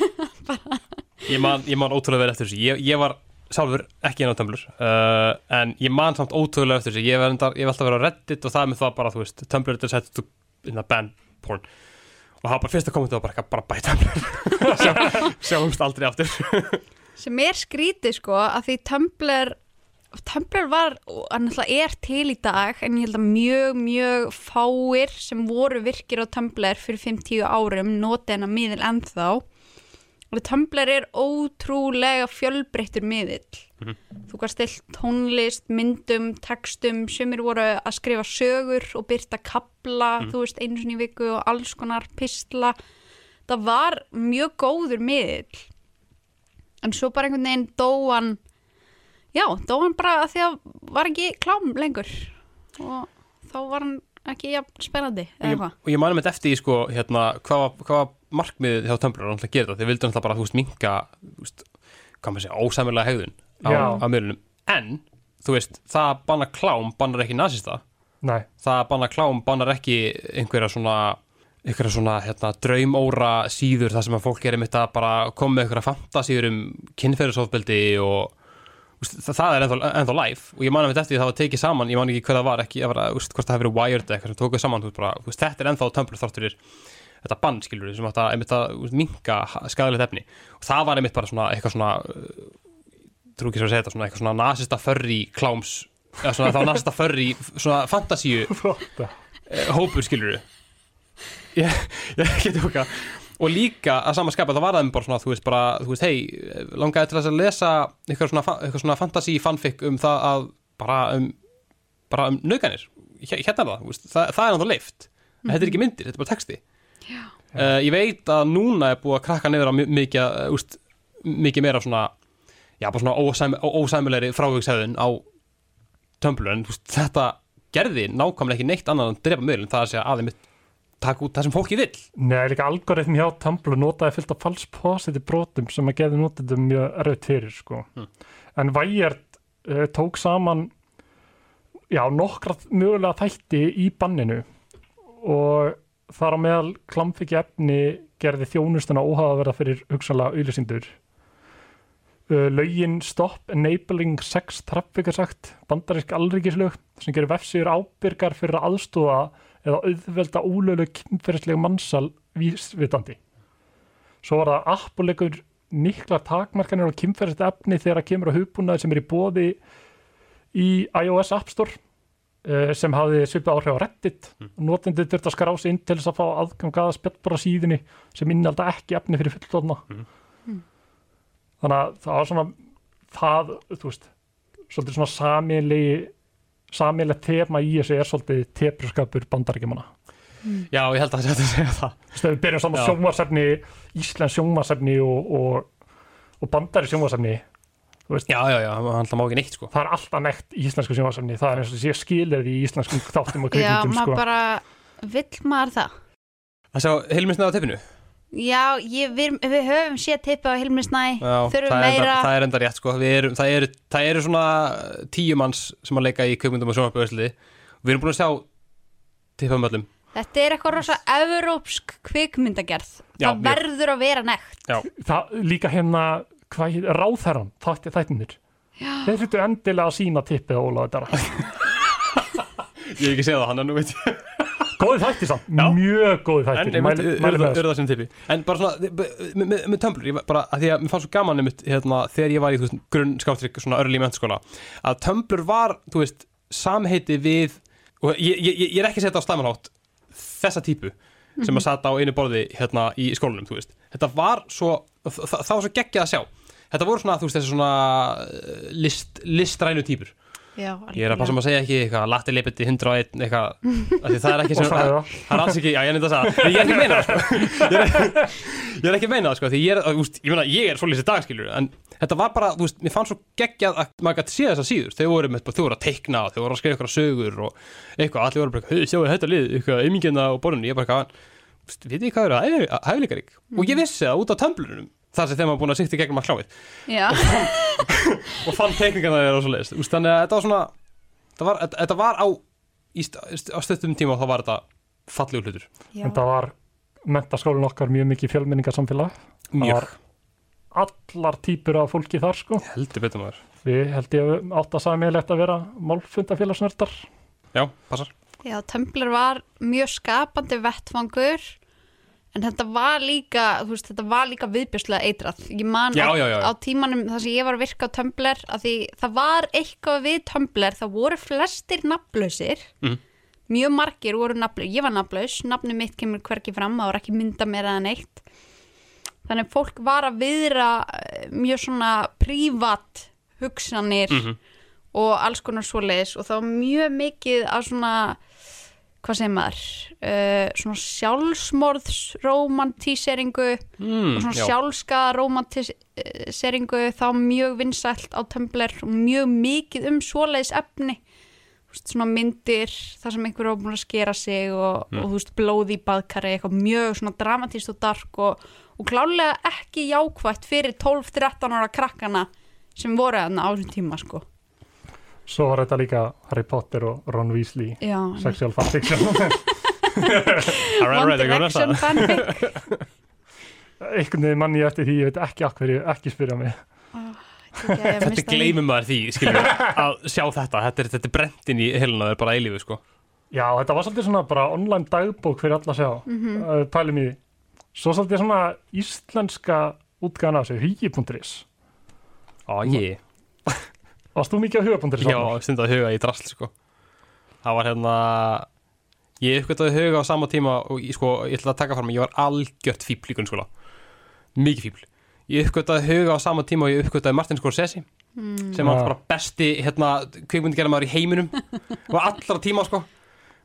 Ég man, ég man ótrúlega vel eftir þessu. Ég, ég var sjálfur ekki inn á Tumblr uh, en ég man samt ótrúlega eftir þessu. Ég hef alltaf verið á Reddit og það er með það bara, þú veist, Tumblr er sett to in a ban porn. Og það var bara fyrsta kommentið var bara, bara bæ Tumblr. Sjá, sjáumst aldrei aftur. Sem er skrítið sko að því Tumblr Tumblr var, hann alltaf er til í dag en ég held að mjög, mjög fáir sem voru virkir á Tumblr fyrir 5-10 árum noti hennar miðil ennþá og Tumblr er ótrúlega fjölbreyttur miðil Mhm. þú kannst stilt tónlist, myndum, textum sumir voru að skrifa sögur og byrta kabla, Mhm. þú veist einu sinni viku og alls konar pistla það var mjög góður miðil en svo bara einhvern veginn dóan já, dóan bara að því að var ekki klám lengur. Og þá var hann ekki jafn spennandi eða ég, hvað? og ég mani með eftir í sko, hérna, hvað, var- markmiðið hjá Tumblr? Að gera það, þeir vildu náttúrulega bara, þú veist, minka þú veist, hvað maður segja, ósæmilega hegðun á, á miðlunum, en þú veist, það að banna klám bannar ekki nasista. Nei, það að banna klám bannar ekki einhverja svona einhverja svona hérna, draumóra síður þar sem að fólk er einmitt að bara koma með einhverja fantasíður um kynferðisofbeldi og það, það er ennþá, ennþá live og ég man einmitt eftir því það var tekið saman, ég man ekki hvað það var ekki, ég var að, úst, hvort það hefur verið Wired eða eitthvað sem tókuð saman, þú veist bara, veist, þetta er ennþá Tumblr þátturir þetta bann skilur sem átt að einmitt að úst, minka skadalegt efni. Og það var einmitt bara svona eitthvað svona uh, trú ekki svo að segja þetta, svona eitthvað svona nasista förri kláms eða svona þá nasista förri svona fantasíu eh, hópur skilur ég, ég okkar og líka að sama skapa það var það bara svona þú veist bara, þú veist, hei langaði til þess að lesa eitthvað svona, eitthvað svona fantasy fanfic um það að bara um, bara um naukanir hérna það, veist, það, það er náttúrulega leift en þetta er ekki myndir, þetta er bara texti. Uh, ég veit að núna er búið að krakka mi- mikið, uh, úst, mikið meira svona já, bara svona ósæm, ó- ósæmilegri frávegshæðun á Tumblr en veist, þetta gerði nákvæmlega ekki neitt annað en drepa miðlun það að segja að þeim taka út það sem fólki vill Nei, líka algoritm hjá Tumblr notaði fyllt af false positive brotum sem að geði notendum mjög erfitt fyrir sko. Hmm. en Wired uh, tók saman já, nokkra mögulega þætti í banninu og þar á meðal klamfiki efni gerði þjónustuna óhafa fyrir hugsanlega auðlýsindur uh, lögin Stop Enabling Sex Traffic er sagt, bandarísk alríkislög sem gerir vefsíður ábyrgar fyrir að aðstóða eða auðvelda ólögleg kynferðisleg mannsal vísvitandi. Svo var það appulegur miklar takmarkanir á kynferðist efni þegar það kemur á hugbúnaði sem er í bóði í iOS App Store eh, sem hafði svipað áhrif á Reddit mm. notendið þurft að skrá sig inn til þess að fá aðgangaða spjallbara síðunni sem innalda ekki efni fyrir fulltóðna Mhm. þannig að það var svona það, þú veist svolítið svona samilegi samilegt tema í þessu er svolítið tepurskapur bandarækjumanna já, ég held að það sé hægt að segja það. Þú veist, við byrjum saman Já. sjónvarsefni Íslands sjónvarsefni og, og, og bandari sjónvarsefni já, já, já, það má ekki neitt sko. Það er alltaf nekt í íslensku sjónvarsefni það er eins og sé skilir í íslenskum þáttum og Já, kveikmyndum maður sko. bara vill maður það? Það sjá heilmisnað á tippinu Já, ég, við, við höfum séð tippa á Hilmi Snæ Já, þurfum það, er meira. enda, það er enda rétt sko. Við erum, það, eru, það eru svona tíu manns sem að leika í kveikmyndum og sjónvarpöðsli Við erum búin að sjá tippum öllum. Þetta er eitthvað rosa evrópsk kvikmyndagerð. Já, Það verður að vera nekt. Það líka hérna ráðherran, þátti þættinir þeir hlutu endilega að sína tippið á Ólaði Dara Ég hef ekki séð það, hann er nú veit ég góði þætti samt, mjög góði með þessu. það sem tippi En bara svona, með, Tumblr ég, bara, að Því að mér fannst svo gaman einmitt, hérna, Þegar ég var í þú veist, grunn skáttrik Svona örli í mennskóla Að Tumblr var, þú veist, samheiti við Og ég, ég, ég er ekki að setja á slæmanhátt Þessa típu Sem að sata á einu borði hérna í skólanum þú veist. Þetta var svo Það, það var svo geggjað að sjá. Þetta voru svona, þú veist, þessi svona uh, list, listrænu típur Já, Ég er að passa maður að segja ekki eitthvað Latti Lipiti 101 eitthvað Það er ekki sem það, er alls ekki, já ég að Ég er ekki að meina það sko. Ég er, ég er ekki að meina það sko Því ég er, úst, ég meina, ég er svolítið dag skilur En þetta var bara, þú veist, mér fannst svo geggjað að maður gæti séð þessa síður, þau voru með, þau voru að teikna og þau voru að skrifa ykkur sögur og eitthvað, allir voru bara, sjáu þetta lið, eitthvað, eimingina og borðinu, ég bara, veit ég hvað eru það, hæfileikarík? Og ég vissi það út á tömblunum þar sem þeim var búin að í gegnum að kláið Já, og fann teikningarna þeirra og svo leiðist, þú veist, þannig að þetta var svona þetta var, þetta- var á á stöttum tíma og þá var þetta fallegur hlutur. En það var mentaskólinn okkar mjög mikið fjölmenningarsamfélag. mjög var- Allar típur af fólki þar sko. heldur betur maður, Við held ég átt að sagði meðlegt að vera málfundafélagsnördar. já, passar Já, Tumblr var mjög skapandi vettfangur en þetta var líka, veist, þetta var líka viðbjörslega eitrað. Ég man Já, á, já, já. á tímanum þar sem ég var að virka á Tumblr að því það var eitthvað við Tumblr, það voru flestir nafnlausir, Mhm. mjög margir voru nafnlaus, ég var nafnlaus, nafni mitt kemur hverki fram, það var ekki mynda mér eða neitt. Þannig að fólk var að viðra eh, mjög svona prívat hugsanir Mhm. og alls konar svoleiðis og það var mjög mikið af svona hvað segir maður uh, svona sjálfsmorðsromantíseringu mm, og svona já. sjálfskaða romantíseringu þá mjög vinsælt á Tumblr og mjög mikið um svoleiðis efni svona myndir þar sem einhver er búin að skera sig og, Mm. og þú veist, blóð í baðkari eitthvað mjög svona dramatíst og dark og, og klálega ekki jákvætt fyrir 12-13 ára krakkana sem voru þarna á þessum tíma sko Svo var þetta líka Harry Potter og Ron Weasley, Já, sexual fanfiction. One Direction fanfic Einhvern veginn mann ég eftir því, ég veit ekki af hverju, ekki spyrja mig. þetta gleymir maður því, skiljum að sjá þetta, þetta er, þetta er brent inn í heluna það er bara eilífu, sko Já, þetta var svolítið svona bara online dagbók fyrir alla að sjá, Mhm. uh, pælum í því. Svo svolítið svona íslenska útgáðan af þessu, hugi.is. á, ég, Varst þú mikið á huga.is? já, stundið að huga í drasl, sko. Það var hérna ég uppgötaði huga á sama tíma og sko, ég ætla að taka fram að ég var algjört fíbl í grunnskóla. Mikið fíbl ég uppgötaði huga á sama tíma og ég uppgötaði Martin Scorsese Mm. sem var bara besti hérna, kvikmyndigerðamaður í heiminum. Og allra tíma sko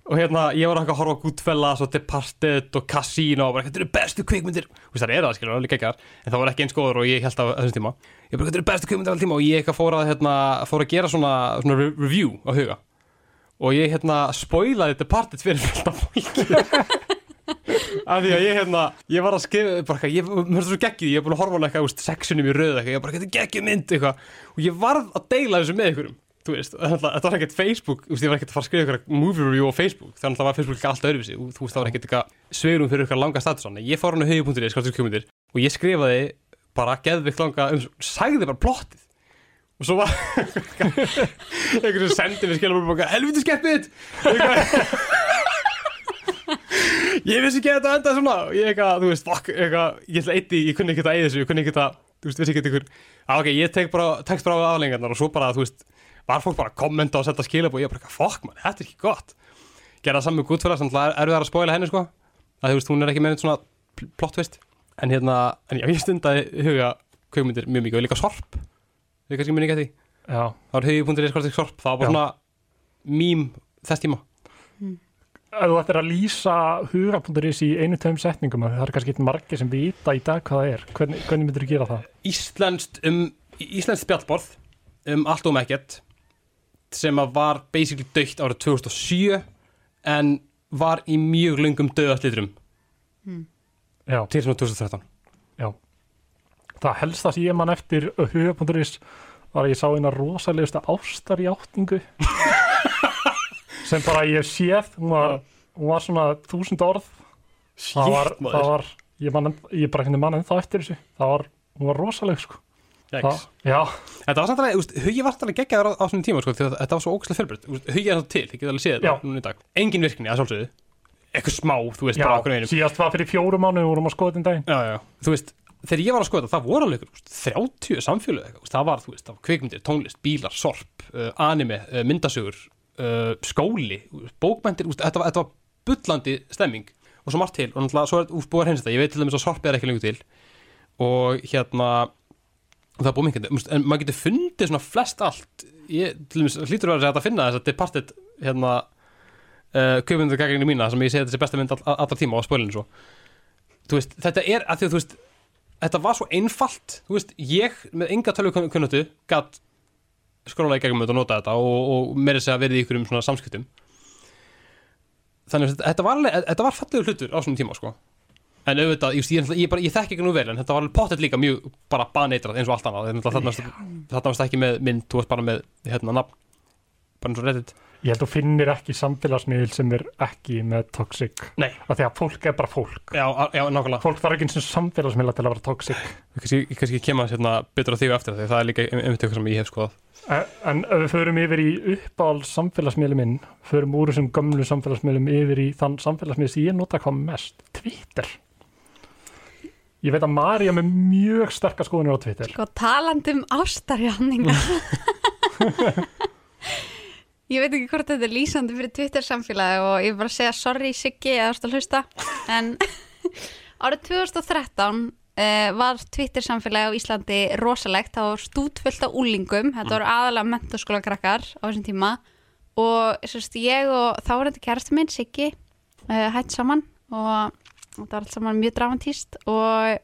og hérna ég var eitthvað að horfa Goodfellas og Departed og Casino og bara þetta eru bestu kvikmyndir. Og það er það skilur, alveg geggar en það var ekki eins góður og ég held á þessum tíma. Ég bara þetta eru bestu kvikmyndir alveg tíma. Og ég eitthvað fór að, hérna, fór að gera svona, svona re- review á huga. Og ég hérna spoilaði Departed fyrir fullt af fólki. Af því að ég hérna ég var að skrifa, bara ég mér finnst það svo geggið, ég er búin að horfa á eitthvað, sexunum í röð eitthvað, ég bara, þetta er geggið mynd eitthvað. Og ég varð að deila þessu með ykkurum þú veist, þetta var ekkert Facebook úst, ég var ekkert að fara að skrifa ykkur movie review á Facebook þannig að það var Facebook alltaf öðruvísi og þú veist, það var ekkert eitthvað sveirum fyrir ykkur langa status þannig ég fór hann á höfu.ri, skaldur kjömyndir og ég skrifaði bara geðvikt langa um, sagði bara plottið. Og svo var einhvern sem sendi mér skilum bara, helviti skeppið ég vissi ekki að þetta enda svona. Og ég eitthvað, þú veist, fuck, eitthvað ég ætla eitt í, ég kunni ekki þetta ekki þetta ekki að var fólk bara að kommenta og setja skilab og ég bara, eitthvað, fuck man, þetta er ekki gott. Gera það saman með Goodfellas, þannig að er við að spoila henni sko, að þú veist, hún er ekki með svona pl- plot twist, en hérna en já, ég stundaði huga kveikmyndir mjög mikið og líka sorp, við kannski muni ekki að því. Já, það var hugi.is sorp, það var bara Já. svona mím þess tíma. Ef þú ættir að lýsa huga.is í einu tveim setningum, það er kannski eitthvað margir sem vita í dag hvað það er, hvernig, hvernig myndir þú gera það? íslenskt um íslenskt spjallborð um allt og um ekkert sem að var basically dögt árið 2007 en var í mjög löngum döðallitrum Já, til svona 2013 það helsta sem ég man eftir huga.is var að ég sá eina rosalegusta ástar í átningu sem bara ég hef séð, hún var, hún var svona þúsund orð. Það var, Shit, maður. það var ég, man, ég bara henni mann ennþá eftir þessu. Það var, hún var rosaleg sko. það, já, Þetta var samt alveg, úst, hugi var alveg geggjaður á, á svona tíma sko, þetta var svo ógæslega fjölbreytt. Úst, Hugi er það til, þið getur alveg séð þetta núna í dag. Engin virkni, að sjálfsögðu. Eitthvað smá, þú veist, já bara okkur einum. síðast var fyrir fjórum mánu við vorum að skoða þetta já, já. Þú veist, þegar ég var að skoða þetta, það voru alveg ykkur, úst, 30 samfélög eitthvað, úst, það var, veist, það var kvikmyndir, tónlist, bílar, sorp, uh, anime, uh, myndasögur, uh, skóli, úst, þetta, var- þetta var bullandi stemming. Og svo margt til og náttúrulega svo er það er búið úst, en maður getur fundið svona flest allt, ég, hlýtur að vera að finna þess að Departed hérna uh, kvikmyndagagrinni mína sem ég segi þetta sé besta mynd all, all, allra tíma á spölinu svo. Þú veist, þetta er að því að þú veist þetta var svo einfalt. Þú veist, ég með enga tölvu kunnatu gatt skróla í gegnum og nota þetta og, og meira segja verið í ykkur um svona samskiptum. Þannig að þetta var, var fallegur hlutur á svona tíma sko en auðvitað, ég, ég, ég, ég þekki ekki nú vel en þetta var alveg pottet líka mjög bara baneitrað eins og allt annað. Þetta varst ekki með mynd, þú varst bara með hérna nafn. Bara eins og reddit. Ég held að þú finnir ekki samfélagsmiðil sem er ekki með toxic. Nei. af því að fólk er bara fólk. Já, já, nákvæmlega. Fólk þarf ekki eins og samfélagsmiðla til að vera toxic. Kannski, kannski kemur hérna betur á því eftir því það er líka einmitt eitthvað sem ég hef skoðað. En, en ef við förum yfir í uppáhald samfélagsmiðli minn förum úr þessum gömlu samfélagsmiðlum yfir í þann samfélagsmiðl sem ég nota hvað mest Twitter Ég veit að Marja með mjög sterkar skoðunir á Twitter. Sko talandi um ástarjáningar Ég veit ekki hvort þetta er lýsandi fyrir Twitter samfélagi og ég vil bara segja sorry Siggi eða ást að hlusta. En árið 2013 uh, var Twitter samfélagi á Íslandi rosalegt, það var stútfullt af úlingum, þetta voru aðalega mentaskóla krakkar á þessum tíma. Og sérst, ég og þá var þetta kærastu minn Siggi uh, hætt saman og þetta var allt saman mjög dramantíst og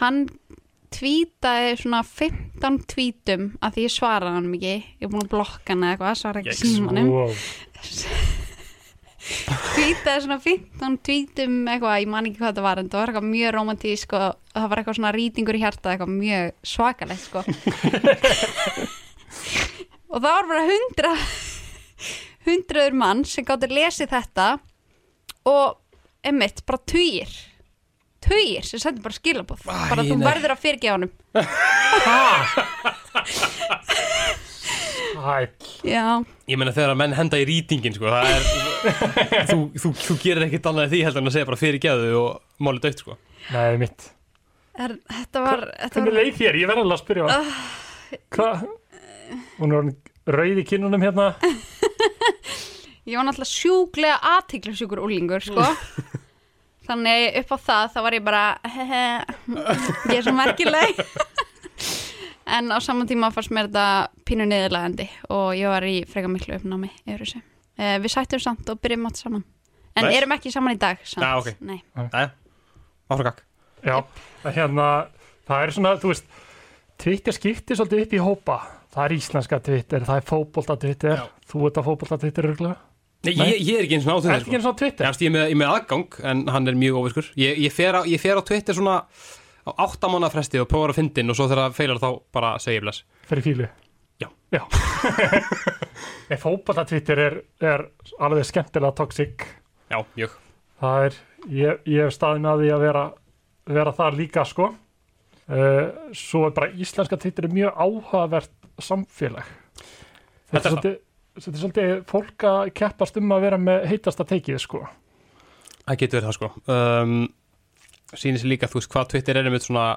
hann tvítaði svona 15 tvítum að því ég svaraði hann ekki. Ég er búin að blokka hann eða eitthvað svara ekki símanum. wow. tvítaði svona 15 tvítum eitthvað, ég man ekki hvað þetta var en það var eitthvað mjög romantísk og það var eitthvað svona rýtingur í hjarta eitthvað mjög svakalegt sko. Og það var bara hundra hundraður mann sem gáttur lesið þetta. Og emitt, bara tugir. Tugir sem sendur bara skilabóð Æ, bara þú nei. verður að fyrirgefa honum. Hæ, já, Ég meina þegar að menn henda í rýtingin sko, það er þú, þú, þú gerir ekkert annað en því heldur en að segja bara fyrir geðu og máli dögt sko. Nei mitt er, þetta var, þetta Hvernig var leið þér? Ég verði alveg að spyrja. Uh, Hvað? Hún er orðin rauð í kinnunum hérna ég var náttúrulega sjúklega aðtiklisjúkur úlingur sko. Þannig upp á það þá var ég bara hehe, ég er svo merkileg. En á saman tíma fannst mér þetta pínu niðurlegandi og ég var í freka miklu uppnámi yfir þessu. Uh, við sættum samt og byrjum átt saman. En Nice. erum ekki saman í dag samt. Já, ok. Nei. Æ, áfragak Já, það hérna Það er svona, þú veist Twitter skiptir svolítið upp í hópa. Það er íslenska Twitter, það er fótbolta Twitter. Já. Þú ert að fótbolta Twitter örgulega Nei, ég, ég er ekki eins og á Twitter er eins og Twitter? Ég, ég, er með, ég er með aðgang en hann er mjög óviskur ég, ég, fer á, ég fer á Twitter svona á áttamána fresti og prófar að fyndin og svo þegar það feilar þá bara segja ég bless. Fyrir fílu Já. Já. En fótbolta Twitter er, er alveg skemmtilega toxic Já, mjög. Það er, ég, ég hef staðið með því að vera, vera þar líka sko. Uh, Svo er bara íslenska Twitter er mjög áhugavert samfélag. Þetta er svolítið, þetta er svolítið fólk að keppast um að vera með heitasta teikið sko Það getur verið það sko um, Sýnir sér líka, þú veist, hvað Twitter er einmitt svona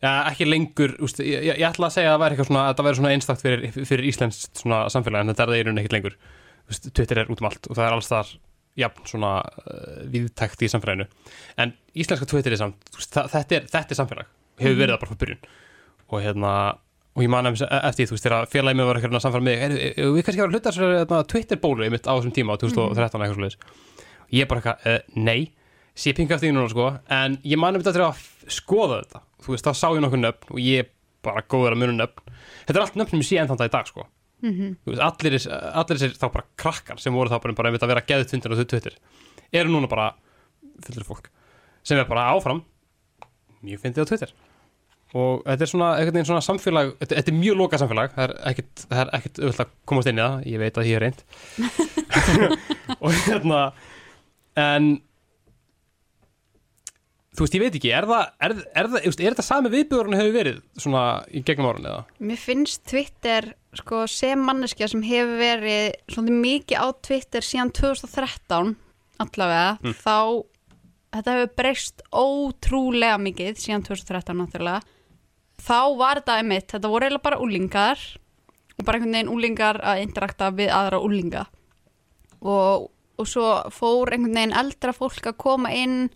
Já, ekki lengur, úst, ég, ég, ætla að segja að það væri eitthvað svona, að það væri svona einstakt fyrir, fyrir íslenskt svona samfélag, en þetta er það í rauninni ekkert lengur. Veist, Twitter er út um allt og það er alls þar jafn svona uh, viðtækt í samfélaginu. En íslenska Twitter er samt, veist, það, þetta, er, þetta er samfélag, hefur verið það bara frá byrjun. Og hérna, og ég man eftir því, þú veist, þegar félagið mig var eitthvað samfélag með, er, er, er, við kannski að hluta þessu hérna, Twitter-bólu einmitt á þessum tíma á 2013 eitthvað svoleiðis. Ég bara eitthvað, uh, nei, sé pinga eftir því núna sko, en ég man um þetta að skoða þetta, þú veist, þá sá ég nokkuð nöfn og ég bara góður að muna nöfn. Þetta er allt nöfn sem ég sé enn þann dag í dag sko. Mhm. Þú veist, allir, þess- allir þessir þá bara krakkar sem voru þá bara, bara að vera geðið tundir og Twitter eru núna bara fullir fólk sem er bara áfram mjög fyndið á Twitter og þetta er svona, veginn svona samfélag þetta, þetta er mjög lokað samfélag það er er ekkit öll að komast inn í það ég veit að ég er reynd og hérna en þú veist, ég veit ekki, er það er, er, það, er, er þetta sami viðbjörn hefur verið svona í gegnum árun eða? Mér finnst Twitter sko, sem manneskja sem hefur verið svolítið mikið á Twitter síðan 2013 allavega Mm. þá þetta hefur breyst ótrúlega mikið síðan 2013 náttúrulega þá var þetta einmitt, þetta voru eiginlega bara úlingar og bara einhvern veginn úlingar að interakta við aðra úlinga og, og svo fór einhvern veginn eldra fólk að koma inn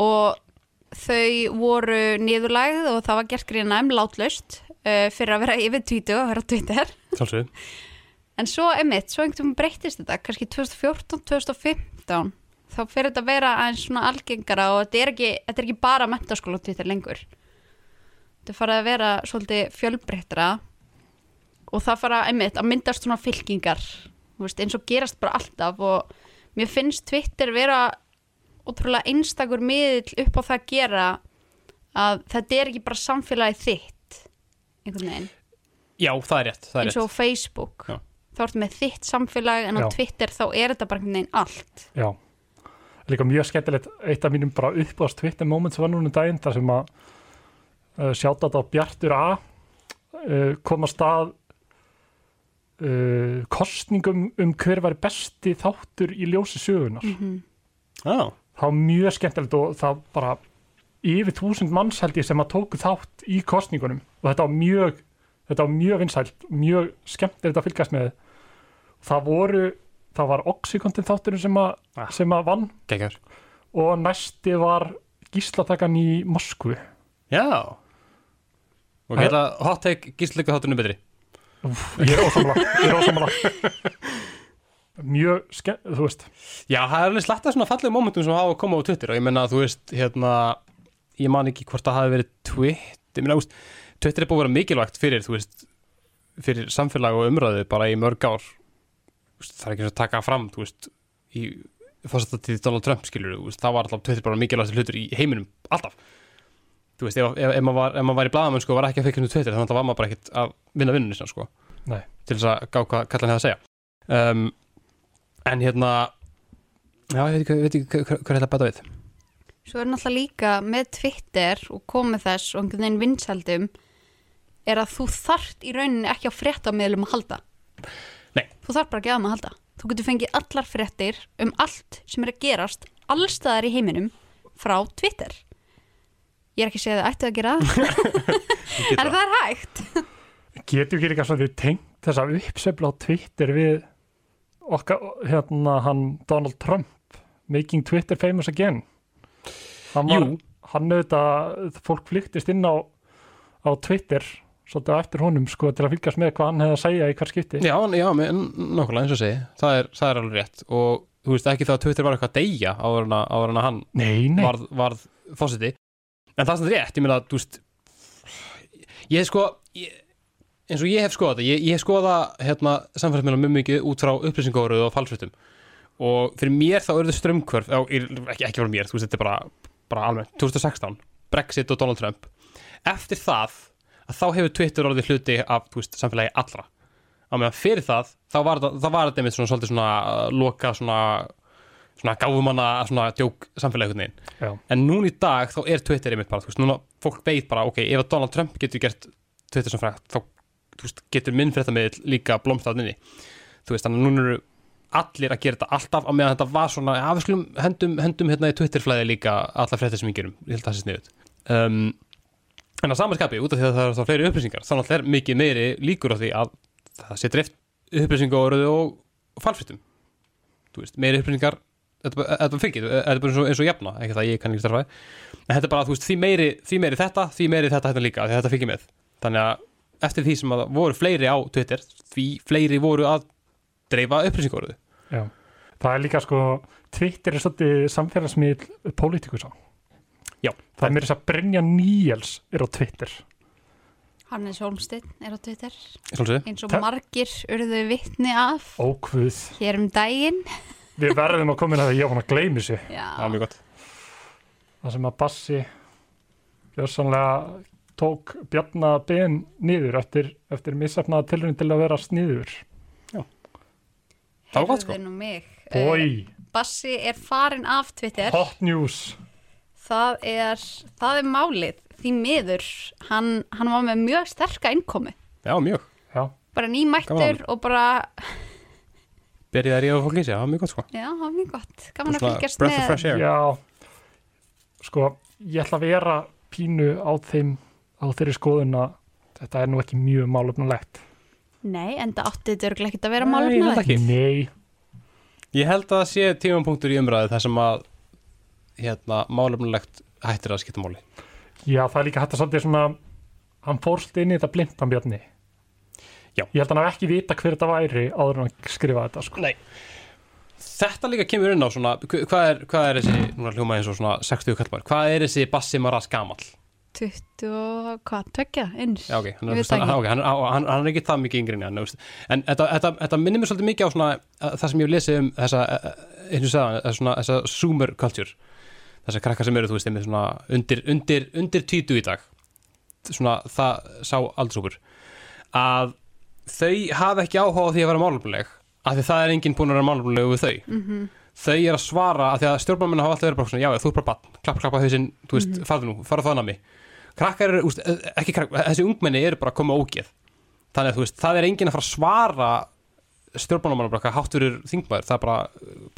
og þau voru niðurlægð og það var gert grína um látlaust uh, fyrir að vera yfir tvítu og vera Sjálfsög en svo emitt, svo einhvern veginn breytist þetta kannski 2014, 2015 þá fer þetta að vera aðeins svona algengara og þetta er ekki, þetta er ekki bara mentaskóla Twitter lengur þetta farið að vera svolítið fjölbreyttra og það fara einmitt að myndast svona fylkingar veist, eins og gerast bara alltaf og mér finnst Twitter vera ótrúlega einstakur miðill upp á það að gera að þetta er ekki bara samfélagi þitt einhvern veginn. Já, það er rétt, það er eins rétt. Og Facebook. Já. þá ertu með þitt samfélag en á Já. Twitter þá er þetta bara einhvern veginn allt. Já, líka mjög skemmtilegt eitt af mínum bara uppáðast Twitter moments var núna um daginn þar sem að uh, sjáta þetta á Bjartur A. Uh, kom að stað uh, kostningum um hver var besti þáttur í ljósi sögunar mm Já, það var mjög skemmtilegt og það bara yfir þúsund manns held ég sem að tóku þátt í kostningunum og þetta var mjög þetta var mjög vinsælt, mjög skemmtilegt að fylgast með. Það voru það var Oxycontin þátturinn sem að, Ah. sem að vann. Geggjör og næsti var gíslatakan í Moskvu. Já Og Það- hérna hot take gísleika þáttunum betri. Ég er ósamla, ég er ósamla mjög skemmt, þú veist. Já, það er alveg slatta svona fallegu momentum sem hafa komið á Twitter og ég menna að þú veist, hérna ég man ekki hvort það hafi verið Twitter, ég menna, úst, Twitter er búið að vera mikilvægt fyrir, þú veist fyrir samfélag og umræðu bara í mörg ár. Úst, það er ekki og að taka fram, þú veist í fórstættíð Donald Trump skilur þú veist, það var alltaf Twitter bara mikilvægt hlutur í heiminum alltaf, þú veist, ef, ef, ef maður var, ef maður var í blaðamenn sko, var ekki að fekja um Twitter, þannig að var maður bara ekkert að vinna vinnunni sinna, sko Nei. til þess að gá hvað kallan hefði að segja um, en hérna já, ég veit ekki, ég veit ekki hvað hvað er þetta að bæta við Svo er náttúrulega líka með Twitter og komið þess og einhvern veginn vinsaldum er að þú þart í rauninni ekki á fréttamiðlum að halda. Nei. Þú þarf bara ekki að maður að halda. Þú getur fengið allar fréttir um allt sem er að gerast allstaðar í heiminum frá Twitter. Ég er ekki að segja að það ættu að gera það, en það. er hægt. getur ekki líka svona tengt þessa uppsefla á Twitter við okkar, hérna hann Donald Trump making Twitter famous again? Hann var, Jú. hann auðvitað fólk flyktist inn á, á Twitter svolítið á eftir honum sko til að fylgjast með hvað hann hefði að segja í hver skipti. Já, já, með, nokkulega eins og segi. Það er, það er alveg rétt. Og þú veist ekki þá að Twitter var eitthvað að deyja áður en að, að hann nei, nei, varð, varð fósiti en það er svona rétt, ég meina þú veist ég hef sko ég, eins og ég hef skoðað þetta ég, ég hef skoðað hérna, samfélagsmiðlum mjög mikið út frá upplýsingóruð og falsfréttum. Og fyrir mér þá eru þau strömmkvörf ekki, ekki fyrir mér, þú veist, þetta er bara, bara alveg 2016, Brexit og Donald Trump. Eftir það að þá hefur Twitter orðið hluti af veist, samfélagi allra. Á meðan fyrir það, þá var þetta, þetta einmitt svona, svona uh, loka svona, svona gáfumanna svona djók samfélagi einhvern veginn. Já, en núna í dag þá er Twitter einmitt bara, þú veist, núna fólk veit bara, ok, ef að Donald Trump getur gert Twitter sem frægt, þá veist, getur minn fréttamiðl líka blómstað inni. Þú veist, þannig að núna eru allir að gera þetta alltaf á meðan þetta var svona, skulum hendum, hendum hérna í Twitter-flæði líka alla fréttir sem við gerum, ég held að það sé sniðut um, en á samanskapi, út af því að það er þá fleiri upplýsingar, þá náttúrulega er mikið meiri líkur á því að það sé drift upplýsingar og, veist, meiri upplýsingar þetta þetta er bara eins og, eins og jafna ekki það ég kann ekki starfa. En þetta er bara, þú veist, því meiri, því meiri þetta því meiri þetta þetta líka, því þetta fylgir með. Þannig að eftir því sem að voru fleiri á Twitter, því fleiri voru að dreifa upplýsingaruðu já. Það er líka sko, Twitter er svolítið samfélagsmiðl politikusa Já. það er mér þess að Brynja Níels er á Twitter. Hannes Holmsteinn er á Twitter. Svolítið. eins og margir urðu vittni af ókvuð, hér um daginn. Við verðum að koma inn að það ég var að gleymi sér það er Já, mjög gott. Það sem að Bassi gjörsanlega tók Bjarna Ben niður eftir, eftir missafnaða tilrönd til að vera sniður. Það var gott sko. Heyrðu nú mig. Eh, Bói, Bassi er farin af Twitter. hot news. Það er, það er málið. Því miður, hann, hann var með mjög sterka innkomi. já, mjög, já, Bara nýmættur og bara, að ríða fólk í sig, það var mjög gott sko. Já, það var mjög gott. Gaman að fylgjast breath of með. fresh air. Já. Sko, ég ætla að vera pínu á þeim á þeirri skoðun að þetta er nú ekki mjög málefnulegt Nei, en það átti þetta örglega ekki að vera ekki. nei, Ég held að það sé tímapunktur í umræðu þar sem að hérna, málefnulegt hættir að skipta máli. Já það er líka hægt að svolítið svona hann fórst inn í þetta blindan Bjarni Já. ég held að hann hafi ekki vita hver þetta væri áður en hann skrifaði þetta sko. Nei þetta líka kemur inn á svona hva- hvað er, hvað er þessi, núna hljóma eins og svona 60 kallmar, hvað er þessi Bassi Maras gamall? 20 og hvað, tökja, eins Já, ok, hann er, hann, hann, hann, hann er ekki það mikið yngri en hann, en þetta, þetta, þetta minnir mér svolítið mikið á svona það sem ég hef lesið um þessa, uh, eins og þessa, svona, þessa zoomer culture þessar krakkar sem eru, þú veist, einmitt svona undir, undir, undir títu í dag svona það sá aldrei að þau hafa ekki áhuga á því að vera málumleg af því það er enginn búin að vera málumleg við þau. Mhm. þau er að svara af því að stjórnmálmenn hafa alltaf verið bara svona, já, þú er bara bann, klapp, klappa hausinn, þú veist, mm farðu nú, farðu það nami krakkar eru, úst, ekki krakkar, þessi ungmenni eru bara að koma ógeð. Þannig að þú veist, það er enginn að fara að svara stjórnmálmenn bara, hátt fyrir þingmaður, það er bara,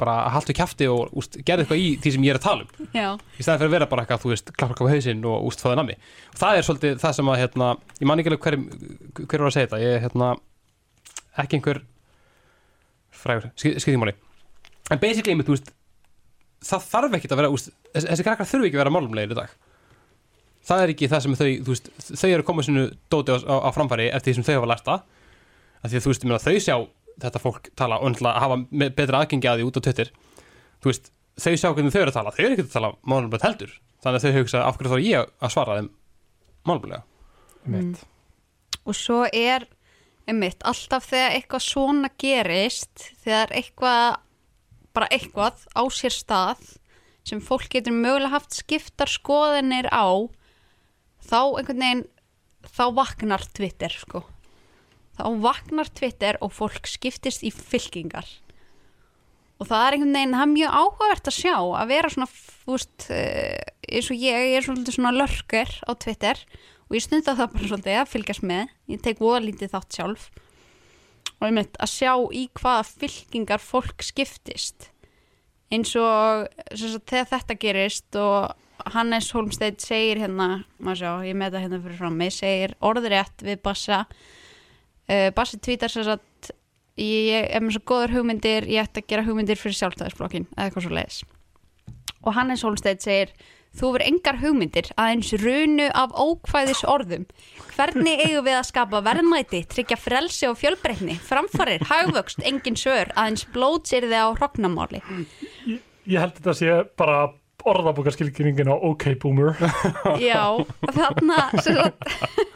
bara að haltu kjafti og úst, gerði eitthvað í því sem ég er að tala um. Já, í staðan fyrir að vera bara eitthvað, þú veist, klapp, klappa hausinn og úst, fáðu nami og það er svolítið það sem að, hérna, ég man ekki alveg hver, hver var að segja þetta, ég, hérna ekki einhver frægur, skiptímáli en basically, einmitt, veist það þarf ekkert að vera, úst, þessi, þessi krakkar þurfi ekki að vera málumlegir í dag. Það er ekki það sem þau, þú veist, þau eru komið sinu dóti á, á, á framfæri eftir því sem þau hafa lært það. Af því að þú veist, ég meina, þau sjá þetta fólk tala og náttúrulega hafa betra aðgengi að því út á Twitter. Þú veist, þau sjá hvernig þau eru að tala. Þau eru ekki að tala málumlega heldur. Þannig að þau hugsa af hverju þá er ég að svara þeim málumlega mitt. og svo er einmitt, alltaf þegar eitthvað svona gerist þegar eitthvað bara eitthvað á sér stað sem fólk getur mögulega haft skiptar skoðanir á þá einhvern veginn þá vaknar Twitter sko þá vaknar Twitter og fólk skiptist í fylkingar. Og það er einhvern veginn, það er mjög áhugavert að sjá að vera svona, þú veist eh, eins og ég, ég er svolítið svona lörgur á Twitter og ég stunda það bara svolítið að fylgjast með, ég tek voða lítið þátt sjálf. Og ég mynd að sjá í hvaða fylkingar fólk skiptist. Eins og þegar þetta gerist og Hannes Holmstedt segir hérna, maður sjá, ég með það hérna fyrir fram mig, segir orðrétt við Bassa uh, Bassi tvítar sem sagt ég er með svo góður hugmyndir ég ætti að gera hugmyndir fyrir sjálfstæðisflokkin eða eitthvað svo leiðis og Hannes Holmstedt segir þú verður engar hugmyndir aðeins runu af ókvæðis orðum hvernig eigum við að skapa verðmæti tryggja frelsi og fjölbreytni? Framfarir, hagvöxt, engin svör aðeins blótsirði á hrognamáli Ég held þetta sé bara orðabókarskilkyningin á OK Boomer. Já, þarna sem sagt,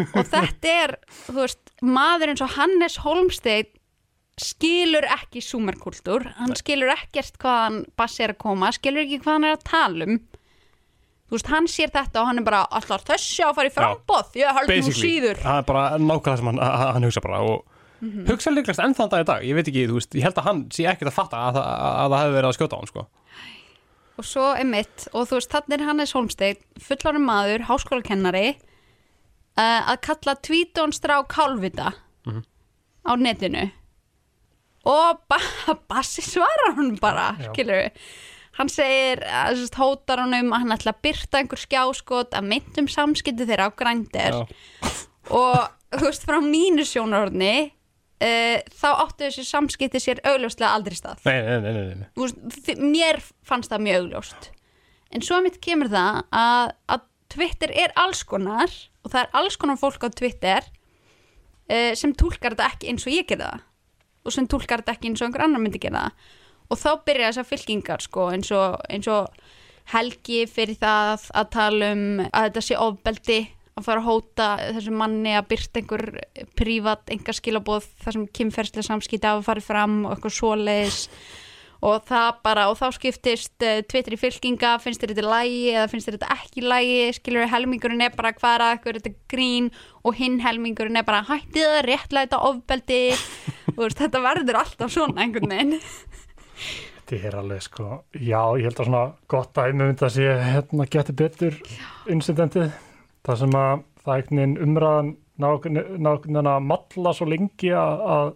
og þetta er þú veist, maður eins og Hannes Holmstedt skilur ekki súmerkultúr, hann skilur ekkert hvað hann bassi er að koma, skilur ekki hvað hann er að tala um. Þú veist, hann sér þetta og hann er bara allar þessi að fara í frambóð, ég held nú síður. Það er bara nákvæmlega sem hann, hann hugsa bara og hugsa líklegast enn þann dag í dag. Ég veit ekki, þú veist, ég held að hann sé ekkert að fatta að, að, að það hefði verið að skjóta á hann sko. og svo emitt og þú veist, þannig er Hannes Holmstedt fullorinn maður, háskólakennari að kalla tvítón strá kálvita Mhm. á netinu. Og ba Bassi svarar hann bara skilur hann segir, að, sérst, hótar hann um að hann ætla að byrta einhver skjáskot að myndum samskipti þeirra á grændir og þú veist, frá mínu sjónarorni uh, þá áttu þessi samskipti sér augljóslega aldrei stað. Nei, nei, nei, nei, nei. Þú veist, mér fannst það mjög augljóst. En svo mitt kemur það að, að Twitter er alls konar og það er alls konar fólk á Twitter uh, sem túlkar þetta ekki eins og ég gerði það og sem túlkar þetta ekki eins og einhver annar myndi gera það. Og þá byrja þessar fylkingar sko, eins, og, eins og Helgi fyrir það að tala um að þetta sé ofbeldi að fara að hóta þessum manni að byrta einhver prívat, einhver skilabóð þar sem kynferðslega samskipti hafa farið fram og eitthvað svoleiðis og það bara, og þá skiptist uh, Twitter í fylkinga, finnst þér þetta lægi eða finnst þér þetta ekki lægi, skilur helmingurinn er bara hvað er þetta grín? Og hinn helmingurinn er bara hættið þetta ofbeldi. Veist, þetta verður alltaf svona einhvern veginn. Þetta er alveg sko, já, ég held að svona gott að veginn að sé hérna geti betur incidentið, það sem að það veginn umræðan nákvæmlega að matla svo lengi að, að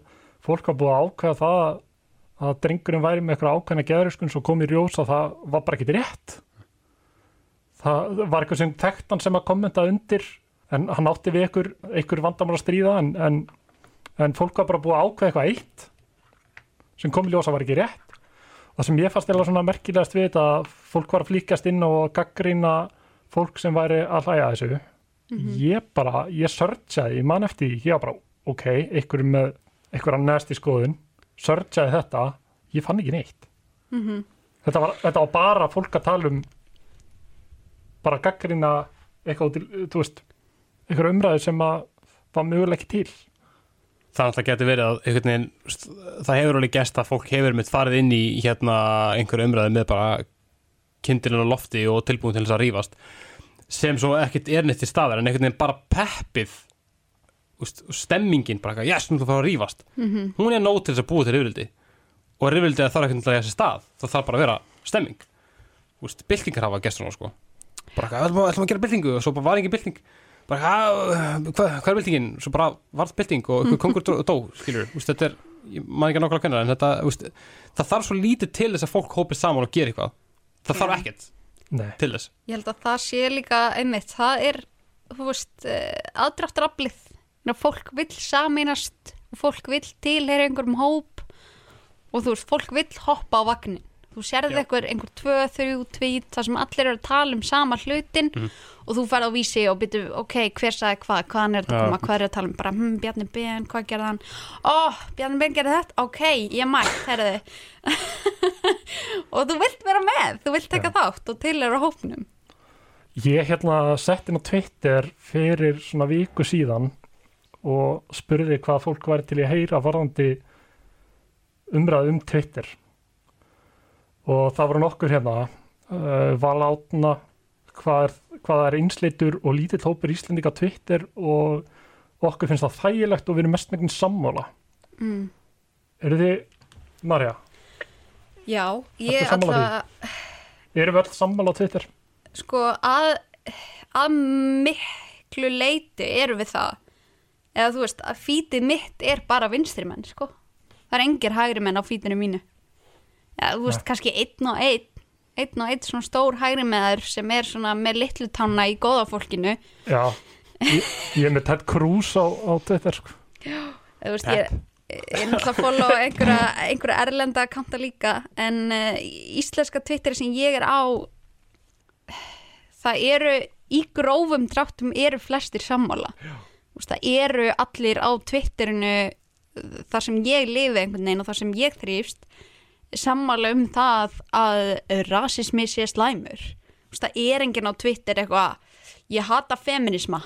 fólk hafa búið ákveða það að, drengurinn væri með eitthvað ákveðna geðriskun svo kom í ljós að það var bara ekki rétt. Það var eitthvað sem þekktan sem að kommenta undir en hann átti við einhver, einhver vandamál að stríða en, en, en fólk var bara búið að ákveða eitthvað eitt sem kom í ljós að var ekki rétt. Það sem ég fannst eða svona merkilegast við þetta að fólk var að flíkast inn og gaggrýna fólk sem væri að hlæja þessu. Ég bara, ég searchaði, ég man eftir því, ég var bara ok, ykkur með ykkur í searchaði þetta ég fann ekki neitt. Mm þetta var, þetta var bara fólk að tala um bara gaggrina eitthvað til, þú veist eitthvað umræðu sem að var mögulega ekki til. Það náttúrulega getur verið að einhvern veginn, það hefur alveg gæst að fólk hefur mitt farið inn í hérna einhverju umræðu með bara kindilinn á lofti og tilbúin til þess að rífast sem svo ekkert er neitt til staðar en einhvern veginn bara peppið úst, stemmingin bara, yes, nú þú fara að rífast. -hmm. hún er nóg til þess að búa til rifrildi og rifrildi þarf ekkert að þessi stað. Það þarf bara að vera stemming. Úst, byltingar hafa gæst svona sko. Bara, ætlum að, ætlum að gera byltingu? Og svo bara var engin bylting? Bara, hvað hva, er byltingin? Svo bara varð bylting og einhver kongur dó, dó skilur, úst, þetta er ég man ekki nákvæmlega hvernig en þetta, úst, það þarf svo lítið til þess að fólk hópið saman og gera eitthvað. Það þarf ekkert Nei. til þess. Ég held að það sé líka einmitt, það er, þú veist, aðdráttaraflið, fólk vill sameinast og fólk vill tilheyra einhverjum hóp og þú veist, fólk vill hoppa á vagnin. Þú sérði Já. einhver, einhver tvö, þrjú tvít, það sem allir eru að tala um sama hlutin Mhm. og þú ferð á vísi og byrju, ok, hver sagði hvað, hvaðan er þetta Já. koma, hvað er að tala um, bara, hm, Bjarni Ben, hvað gerði hann? Ó, Bjarni Ben gerði þetta, ok, ég mætt, herriði. og þú vilt vera með, þú vilt taka þátt og tilheyra hópnum. Ég hérna sett inn á Twitter fyrir svona viku síðan og spurði hvað fólk væri til að heyra varðandi umræðu um Twitter og það voru nokkur hérna uh, valátna hvað er, hvað er einsleitur og lítill hópur Íslendinga Twitter og okkur finnst það þægilegt og við erum mestmengin sammála Mm. eru þið, Marja, Já, ég alltaf, eru við öll sammála á Twitter? sko, að, að miklu leiti eru við það. Eða þú veist, að fítið mitt er bara vinstri menn, sko. Það er engir hægri menn á fítinu mínu. Já, þú veist, Nei. kannski einn og einn, einn og einn svona stór hægri meðar sem er svona með litlu tanna í góða fólkinu. Já, ég, ég er með Ted Cruz á, á Twitter sko. Þú veist, ég, ég er náttúrulega að follow einhverja, einhverja erlenda kanta líka en uh, íslenska Twitter sem ég er á það eru í grófum dráttum eru flestir sammála veist, það eru allir á Twitterinu þar sem ég lifi einhvern veginn og þar sem ég þrýfst sammála um það að rasismi sé slæmur. Það er enginn á Twitter eitthvað ég hata feminisma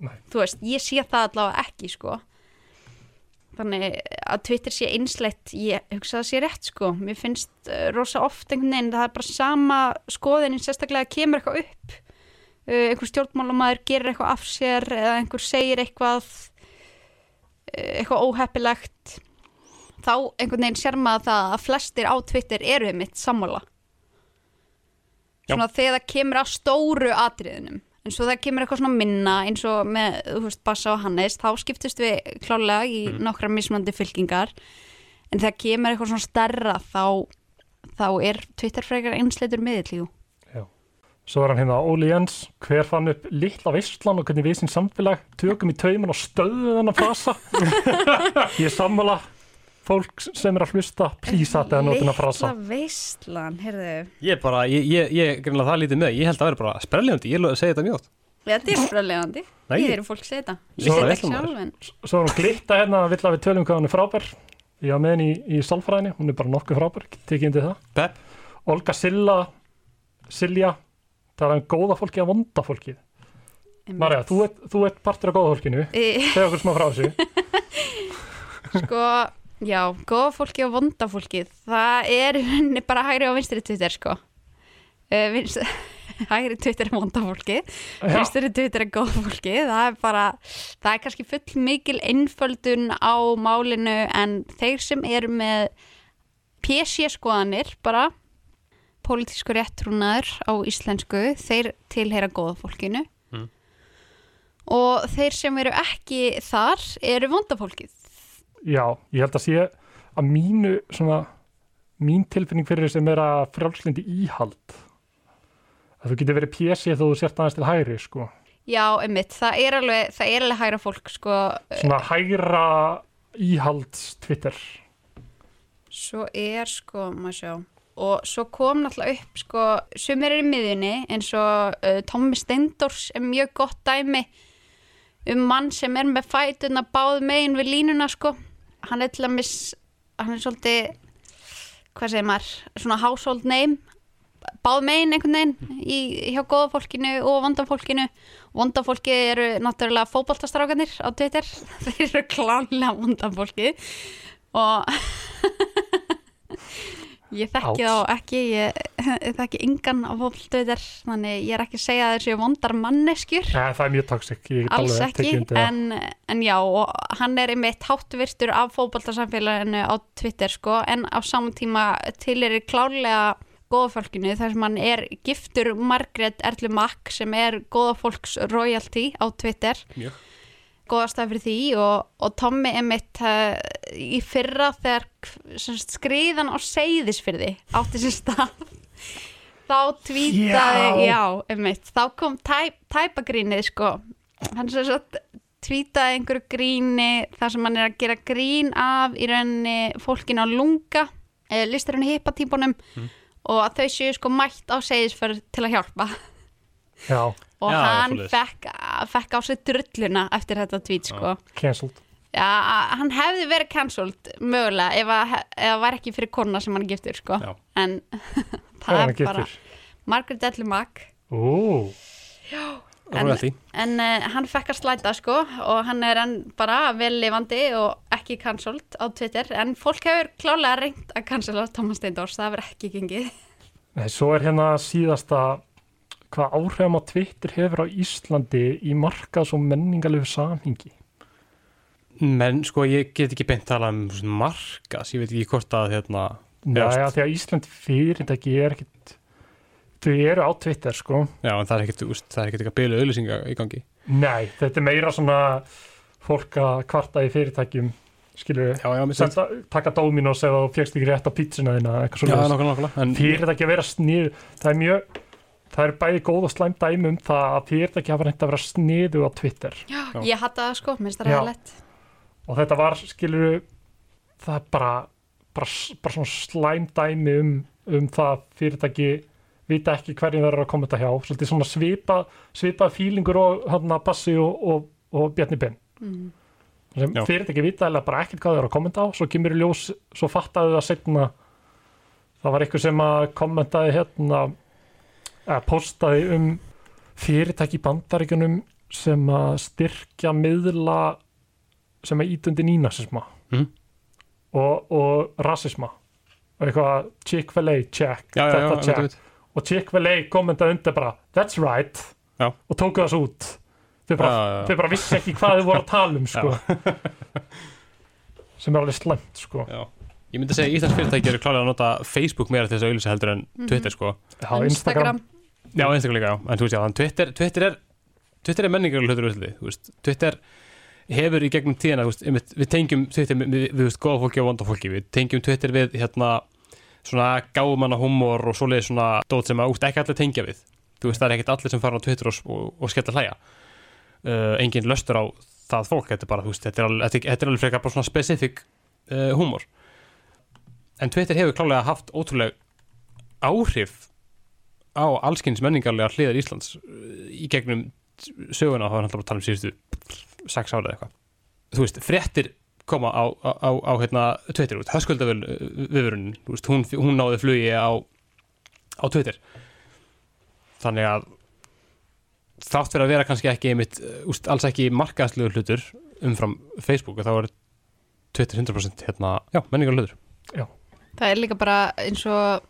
Nei. þú veist, ég sé það allavega ekki sko. Þannig að Twitter sé einsleitt ég hugsa að það sé rétt sko. Mér finnst uh, rosa oft einhvern veginn það er bara sama skoðinin sérstaklega að kemur eitthvað upp einhver stjórnmálamæður gerir eitthvað af sér eða einhver segir eitthvað uh, eitthvað óheppilegt þá einhvern veginn sér maður það að flestir á Twitter eru einmitt sammála Já. svona þegar það kemur að stóru atriðunum en svo það kemur eitthvað svona minna eins og með, þú veist, Bassa og Hannes þá skiptust við klálega í Mhm. nokkra mismandi fylkingar en þegar kemur eitthvað svona stærra þá, þá er Twitter frekar einsleitur miðlíu Svo er hann hérna Óli Jens, hver fann upp litla veistlan og hvernig við sem samfélag tökum í taumin og stöðum þennan frasa. ég er sammála fólk sem er að hlusta, please að það notina frasa. Litla veistlan, heyrðu. Ég bara, ég, ég, ég greinlega það lítið með. Ég held að vera bara sprelljandi, ég segi þetta mjög oft Þetta er spröðlegandi, Nei, ég heyri fólk segja þetta. Ég segi þetta sjálf en Svo er hún glitta hérna að vill að við tölum hvað hún er frábær. Ég var með henni í, í sálfræðinni, hún er bara nokkuð frábær, tekið indi það. Pepp, Olga Silla, Silja, er hann góða fólki að vonda fólki. Marja, þú ert, þú ert partur af góða fólkinu, segja okkur smá frá þessu. Sko, já, góða fólki og vonda fólki Það er bara hægri og vinstri Twitter, sko. Uh, vinst, Hægri Twitter er vonda fólki Vinstri Twitter er góða fólki Það er bara, það er kannski full mikil einföldun á málinu en þeir sem eru með PC skoðanir bara pólitísku réttrúnaður á íslensku, þeir tilheyra góða fólkinu Mm. og þeir sem eru ekki þar eru vonda fólkið já, ég held að sé að mínu svona, mín tilfinning fyrir sem er að frjálslindi íhald. Að þú getur verið PC þó þú sért aðeins til hægri, sko. Já, einmitt, það er alveg, það er alveg hægra fólk, sko, Svona hægra íhalds Twitter. svo er, sko, maður sjá, og svo kom náttúrulega upp, sko, sumir er í miðjunni, eins og uh, Tommi Steindors er mjög gott dæmi um mann sem er með fætuna báð megin við línuna, sko, hann er til að miss, hann er svolítið hvað segir maður, svona household name báð megin einhvern veginn í, hjá góða fólkinu og vonda fólkinu. Vonda fólki eru náttúrulega fótboltastrákanir á Twitter. Þeir eru klánlega vonda fólki og ég þekki Ouch. þá ekki ég, ég þekki engan á fótboltastrákanir þannig ég er ekki að segja að þessu vondar manneskjur Nei, það er mjög toxic, ég get alls alveg ekki, tekið undir það. en, en já og hann er einmitt háttvirtur af fótboltasamfélaginu á Twitter sko, en á saman tíma til er klárlega góðafólkinu þar sem hann er giftur Margrét Erlu Mack sem er góðafólks royalty á Twitter Mjög. Góðastað fyrir því og, og Tommy einmitt uh, í fyrra þegar sem sagt, skriðan á seyðisfyrði átti sér stað þá tvítaði, Já. einmitt þá kom tæp, tæpagrínið sko. Hann sem sagt tvítaði einhverju gríni þar sem hann er að gera grín af í rauninni fólkinu á lunga eh, listurinn hippatípunum og að þau séu sko mætt á seyðisfyrð til að hjálpa Já, og Já, hann fekk, fekk á sig drulluna eftir þetta tweet sko. Cancelled. Já, hann hefði verið cancelled mögulega ef að ef það var ekki fyrir kona sem hann er giftur sko. En það er bara? Margaret Ellimak Ú, En- en uh, hann fekk að slæta sko og hann er enn bara vel lifandi og ekki cancelled á Twitter. En fólk hefur klálega reynd að cancella Thomas Steindors, það hefur ekki gengið. Nei, svo er hérna síðasta hvað áhrifum á Twitter hefur á Íslandi í markaðs og menningarlegu samhingi. menn sko ég get ekki beint talað um markas, ég veit ekki hvort að hérna, Já, Já, já, því að Ísland fyrirtæki er ekkit, þau eru á Twitter, sko. já en það er ekkert úst, það er ekkert eitthvað bylu auðlýsinga í gangi Nei, þetta er meira svona fólk að kvarta í fyrirtækjum, skilur við, já, já, taka Dominos þú fegst ekki rétt á pítsuna þína, eitthvað já, svona. nokkulega, nokkulega en Fyrirtæki að vera snið, það er mjög, það er bæði góð og slæm dæmi um það að fyrirtæki hafa reynd að vera sniðu á Twitter. Já, Já. ég hatta það sko, minnst það er lett og þetta var, skilur það er bara, bara, bara svona slæm dæmi um, um það fyrirtæki vita ekki hverjum það er að koma þetta hjá svolítið svona svipa, svipað fílingur og hann að Bassi og, og, og Bjarni Ben mm. sem Já. fyrirtæki vita eða bara ekkert hvað það er að kommenta á svo kemur í ljós, svo fattaðu það setna það var eitthvað sem að kommentaði hérna að postaði um fyrirtæki í bandaríkjunum sem að styrkja miðla sem að ítundi nínasisma Mhm. og, og rasisma og eitthvað Chick-fil-A check, já, já, já, þetta já, check veit, og Chick-fil-A kommentaði undir bara that's right Já. og tóku svo út þau bara, Já, já, já. þau bara vissi ekki hvað þau voru að tala um sko. sem er alveg slæmt sko. já. ég myndi segja að Íslands fyrirtæki eru klálega að nota Facebook meira til þess að auðlýsa heldur en Twitter sko Já, Instagram, já, Instagram líka, já, en þú veist já, Twitter, Twitter er er menningar hlutur þú veist Twitter hefur í gegnum tíðina, veist, við tengjum Twitter við, við, við, við góða fólki og vonda fólki. Við tengjum Twitter við, hérna svona gáumanna humor og svoleiði svona dót sem að úst ekki allir tengja við. Þú veist, það er ekkert allir sem fara á Twitter og, og, og skella hlæja. Uh, engin löstur á það fólk, þetta er bara, þú veist, þetta er alveg, alveg frekar bara svona specific uh, humor en Twitter hefur klálega haft ótrúlega áhrif á allskins menningarlega hliðar Íslands uh, í gegnum söguna, þá er náttúrulega bara að tala um síðustu sex ára eða eitthvað. Þú veist, fréttir koma á, á, á, á hérna, Twitter viðvörunin, þú veist, hún, hún náði flugi á, á Twitter. Þannig að þátt fyrir að vera kannski ekki einmitt, uh, úst, alls ekki markaðslegu hlutur umfram Facebook, þá er Twitter 100% hérna, já, menningarlega hlutur. Það er líka bara eins og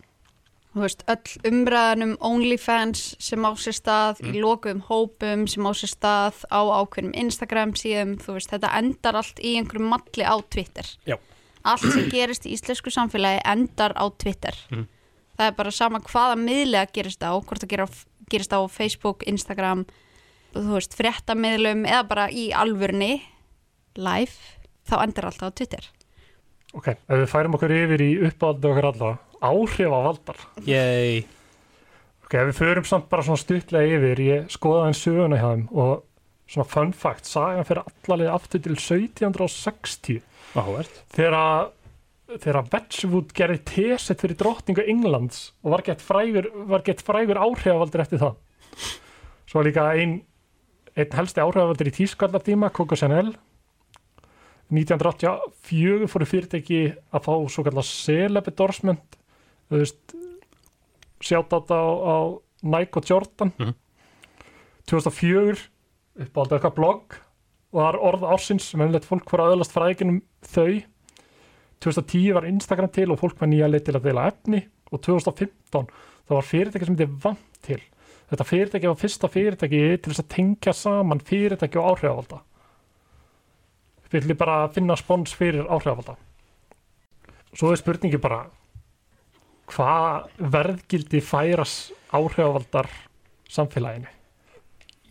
þú veist, öll umræðan um OnlyFans sem á sér stað í lokuðum hópum sem á sér stað á ákveðnum Instagram síðum, þú veist, þetta endar allt í einhverjum malli á Twitter Já. Allt sem gerist í íslensku samfélagi endar á Twitter Mhm. Það er bara sama hvaða miðlega gerist á, hvort það gerist á Facebook, Instagram þú veist, fréttamiðlum eða bara í alvörni live, þá endar allt á Twitter ok, ef við færum okkur yfir í uppáhaldi okkar alla áhrif á valdar Yay. ok, við förum samt bara svona stuttlega yfir ég skoðaði en söguna hjá þeim og svona fun fact, sagan fyrir allalega aftur til 1760 Áhugavert. þegar að þegar Wedgwood gerði tesett fyrir drottningu Englands og var gett frægur, var gett frægur áhrifavaldur eftir það svo líka ein, einn helsti áhrifavaldur í tískallartíma Coco Chanel 1984 fóru fyrirtæki að fá svo kallar celeb endorsement þú veist sjátt á þetta á, á Nike og Jordan Mhm. 2004 uppáldið eitthvað blogg var orð ársins hefði fólk fór að öðlast fræðinum þau. 2010 var Instagram til og fólk var nýja leið til að deila efni. Og 2015 það var fyrirtæki sem þið vant til. Þetta fyrirtæki var fyrsta fyrirtæki til þess að tengja saman fyrirtæki og áhrifaválda við ætlum bara finna spons fyrir áhrifaválda svo er spurningi bara hvað verðgildi færas áhrifavaldar samfélaginu?